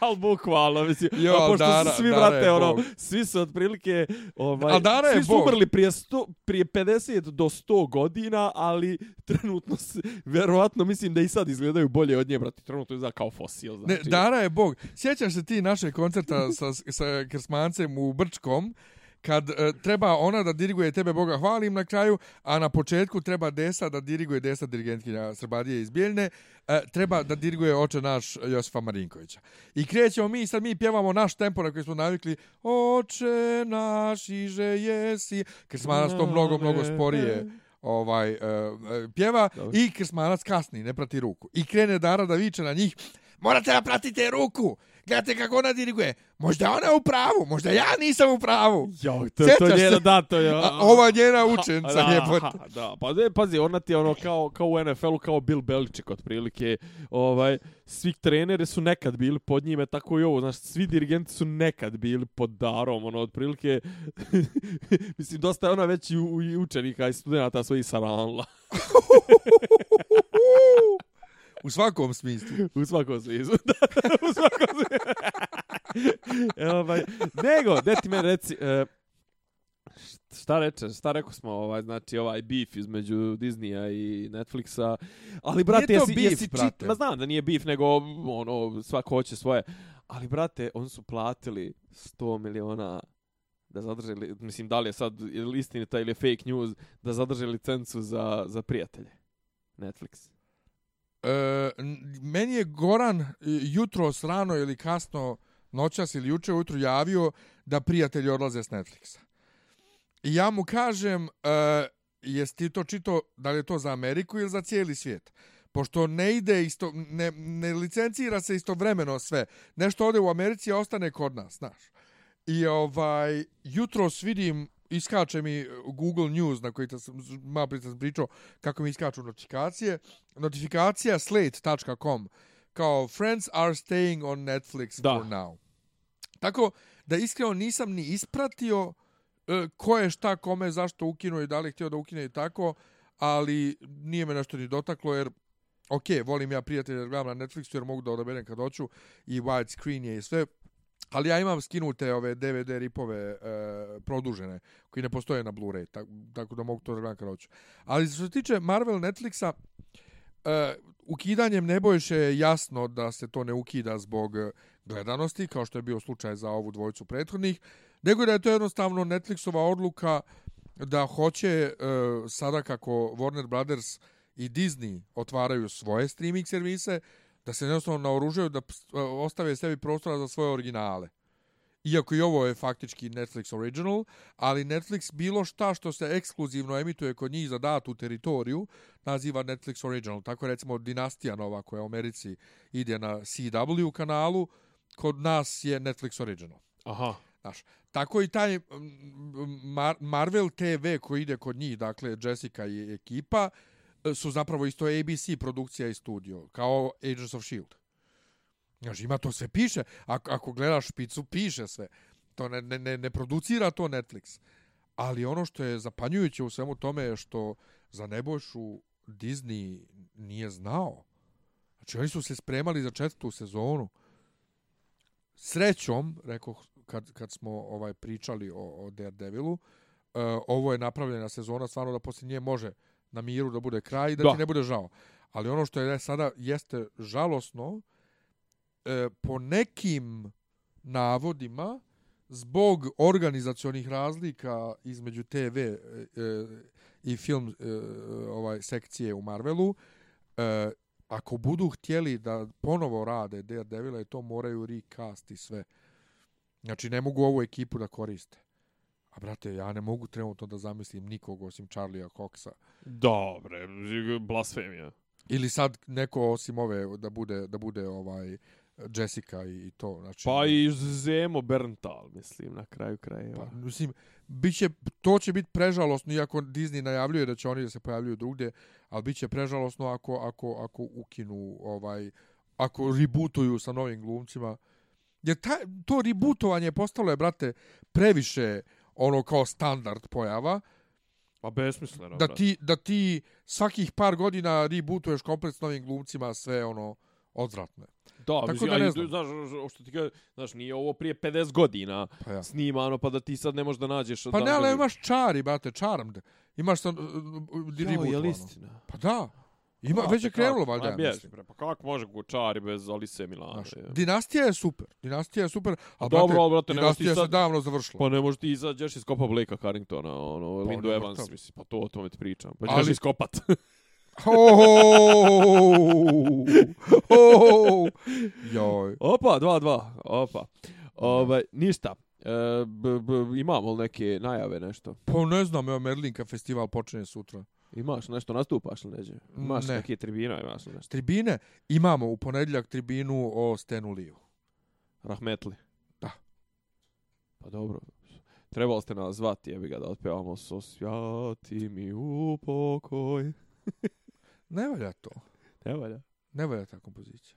Al bukvalno, mislim, jo, pa, pošto Dara, su svi, Dara vrate, ono, svi su otprilike, ovaj, svi su bog. umrli prije, sto, prije 50 do 100 godina, ali trenutno, se, verovatno, mislim da i sad izgledaju bolje od nje, brate, trenutno je za kao fosil. Znači. Ne, Dara je bog. Sjećaš se ti naše koncerta sa, sa Krsmancem u Brčkom, kad uh, treba ona da diriguje tebe, Boga hvalim na kraju, a na početku treba desa da diriguje desa dirigentkinja Srbadije iz Bijeljne, uh, e, treba da diriguje oče naš Josifa Marinkovića. I krećemo mi, sad mi pjevamo naš tempo na koji smo navikli, oče naš iže jesi, krsmanac to mnogo, mnogo sporije ovaj uh, pjeva Dobre. i krsmanac kasni, ne prati ruku. I krene Dara da viče na njih, morate da pratite ruku! gledajte kako ona diriguje. Možda ona u pravu, možda ja nisam u pravu. Jo, to, Sjetaš to je njena, da, to je. A, ova njena učenca ha, da, ha, da, pa ne, pazi, ona ti je ono kao, kao u NFL-u, kao Bill Belichick otprilike. Ovaj, svi treneri su nekad bili pod njime, tako i ovo. Znaš, svi dirigenti su nekad bili pod darom, ono, otprilike. mislim, dosta je ona već i učenika i studenta svojih saranla. U svakom smislu. U svakom smislu, da. U svakom smislu. E, ovaj, nego, gde ti meni reci... Uh, šta rečeš, šta rekao smo, ovaj, znači ovaj beef između Disneya i Netflixa, ali brate, nije to jesi, beef, jesi brate. Čit, ma znam da nije beef, nego ono, svako hoće svoje, ali brate, oni su platili 100 miliona da zadrže, mislim, da li je sad istinita ili je fake news, da zadrže licencu za, za prijatelje Netflixa e, meni je Goran e, jutro srano ili kasno noćas ili juče ujutru javio da prijatelji odlaze s Netflixa. I ja mu kažem, e, jesi ti to čito, da li je to za Ameriku ili za cijeli svijet? Pošto ne ide isto, ne, ne licencira se istovremeno sve. Nešto ode u Americi, a ostane kod nas, znaš. I ovaj, jutro svidim vidim iskače mi Google News na koji sam malo prije sam pričao kako mi iskaču notifikacije. Notifikacija slate.com kao friends are staying on Netflix da. for now. Tako da iskreno nisam ni ispratio e, ko je šta kome zašto ukinuo i da li je htio da ukine i tako, ali nije me nešto ni dotaklo jer ok, volim ja prijatelja da gledam na Netflixu jer mogu da odaberem kad hoću i widescreen je i sve, Ali ja imam skinute ove DVD ripove e, produžene, koji ne postoje na Blu-ray, tako, tako da mogu to zagledati kada hoću. Ali što se tiče Marvel Netflixa, e, ukidanjem Nebojše je jasno da se to ne ukida zbog gledanosti, kao što je bio slučaj za ovu dvojicu prethodnih, nego da je to jednostavno Netflixova odluka da hoće e, sada kako Warner Brothers i Disney otvaraju svoje streaming servise, da se jednostavno naoružaju da e, ostave sebi prostora za svoje originale. Iako i ovo je faktički Netflix original, ali Netflix bilo šta što se ekskluzivno emituje kod njih za datu teritoriju, naziva Netflix original. Tako recimo Dinastija Nova koja u Americi ide na CW kanalu, kod nas je Netflix original. Aha. Znaš, tako i taj Mar Marvel TV koji ide kod njih, dakle Jessica i ekipa, uh, su zapravo isto ABC produkcija i studio, kao Agents of S.H.I.E.L.D. Znaš, ima to sve piše. Ako, ako gledaš špicu, piše sve. To ne, ne, ne, ne producira to Netflix. Ali ono što je zapanjujuće u svemu tome je što za Nebojšu Disney nije znao. Znači, oni su se spremali za četvrtu sezonu. Srećom, rekao kad, kad smo ovaj pričali o, o Daredevilu, uh, ovo je napravljena sezona, stvarno da poslije nje može uh, na miru da bude kraj i da, da. ti ne bude žao. Ali ono što je sada jeste žalosno, e, po nekim navodima, zbog organizacionih razlika između TV e, e, i film e, ovaj sekcije u Marvelu, e, ako budu htjeli da ponovo rade Daredevila, to moraju recast i sve. Znači, ne mogu ovu ekipu da koriste. A brate, ja ne mogu trenutno da zamislim nikog osim Charlie'a Coxa. Dobre, blasfemija. Ili sad neko osim ove da bude, da bude ovaj Jessica i, i to. Znači, pa i Zemo Berntal, mislim, na kraju krajeva. Pa, mislim, biće, to će biti prežalosno, iako Disney najavljuje da će oni da se pojavljuju drugdje, ali biće prežalosno ako, ako, ako ukinu, ovaj, ako rebootuju sa novim glumcima. Jer ta, to rebootovanje postalo je, brate, previše ono kao standard pojava. Pa besmisleno. Da ti, da ti svakih par godina rebootuješ komplet s novim glumcima sve ono odvratne. Da, Tako da ne znam. Znaš, što ti kaže, znaš, nije ovo prije 50 godina pa ja. snimano, pa da ti sad ne možeš da nađeš... Pa da ne, ali imaš čari, brate, charmed. Imaš sam... Uh, uh ja, je li ono. istina? Pa da. Ima, već je krenulo, valjda, ja mislim. Pa kako može Gučari bez Alise Milana? Znaš, dinastija je super, dinastija je super, a Dobro, brate, brate dinastija se davno završila. Pa ne može ti izađeš iz kopa Blake'a Carringtona, ono, pa, Lindo Evans, tam. mislim, pa to o tome ti pričam. Pa ćeš Ali... iskopat. oh, oh, oh, oh. Joj. Opa, 2-2, opa. Ove, ništa. E, b, b, imamo li neke najave, nešto? Pa ne znam, ja Merlinka festival počinje sutra. Imaš nešto, nastupaš li neđe? Imaš ne. neke tribine, imaš nešto. Tribine? Imamo u ponedljak tribinu o Stenu Liju. Rahmetli. Da. Pa dobro. Trebalo ste nas zvati, jebi ga da otpevamo Sosvjati mi u pokoj. ne valja to. Ne valja. Ne valja ta kompozicija.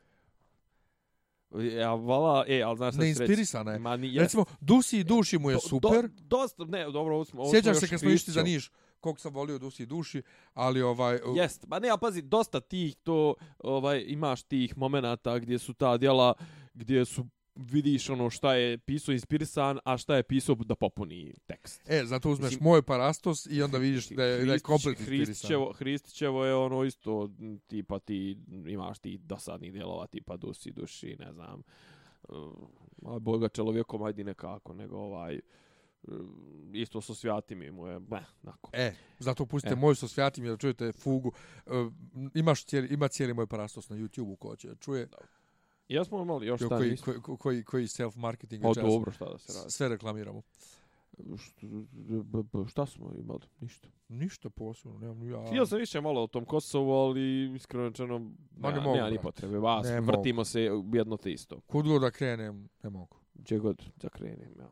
Ja, vala, e, ali znaš šta ću reći? Neinspirisana je. Ma, nije. Recimo, Dusi i duši mu je super. Do, do, dosta, ne, dobro, ovo smo... Sjećaš se kad smo išli za Niš? kog sam volio dusi duši, ali ovaj... Jest, ma ne, a pazi, dosta tih to, ovaj, imaš tih momenta gdje su ta djela, gdje su vidiš ono šta je pisao inspirisan, a šta je pisao da popuni tekst. E, zato uzmeš Mislim, moj parastos i onda vidiš da je, Hristić, da je komplet Hristićevo, Hristićevo je ono isto, tipa ti imaš ti dosadnih dijelova, tipa dusi duši, ne znam, uh, boga čelovjekom, ajdi nekako, nego ovaj... Uh, E, isto so svijati mi mu je, bah, nako. E, zato pustite e. moju so svijati mi da čujete fugu. E, imaš cijeli, ima cijeli moj parastos na YouTube-u ko će čuje. Ja smo imali još koji, koji, koji, koji, koji self-marketing. O, pa dobro, šta da se radi. Sve reklamiramo. Šta, šta smo imali? Ništa. Ništa posebno, nemam ja. Htio sam više malo o tom Kosovu, ali iskreno rečeno, ne, ne, ne ni potrebe. Vas, ne vrtimo mogu. se jedno te isto. Kud god da krenem, ne mogu. Gdje god da krenem, ja.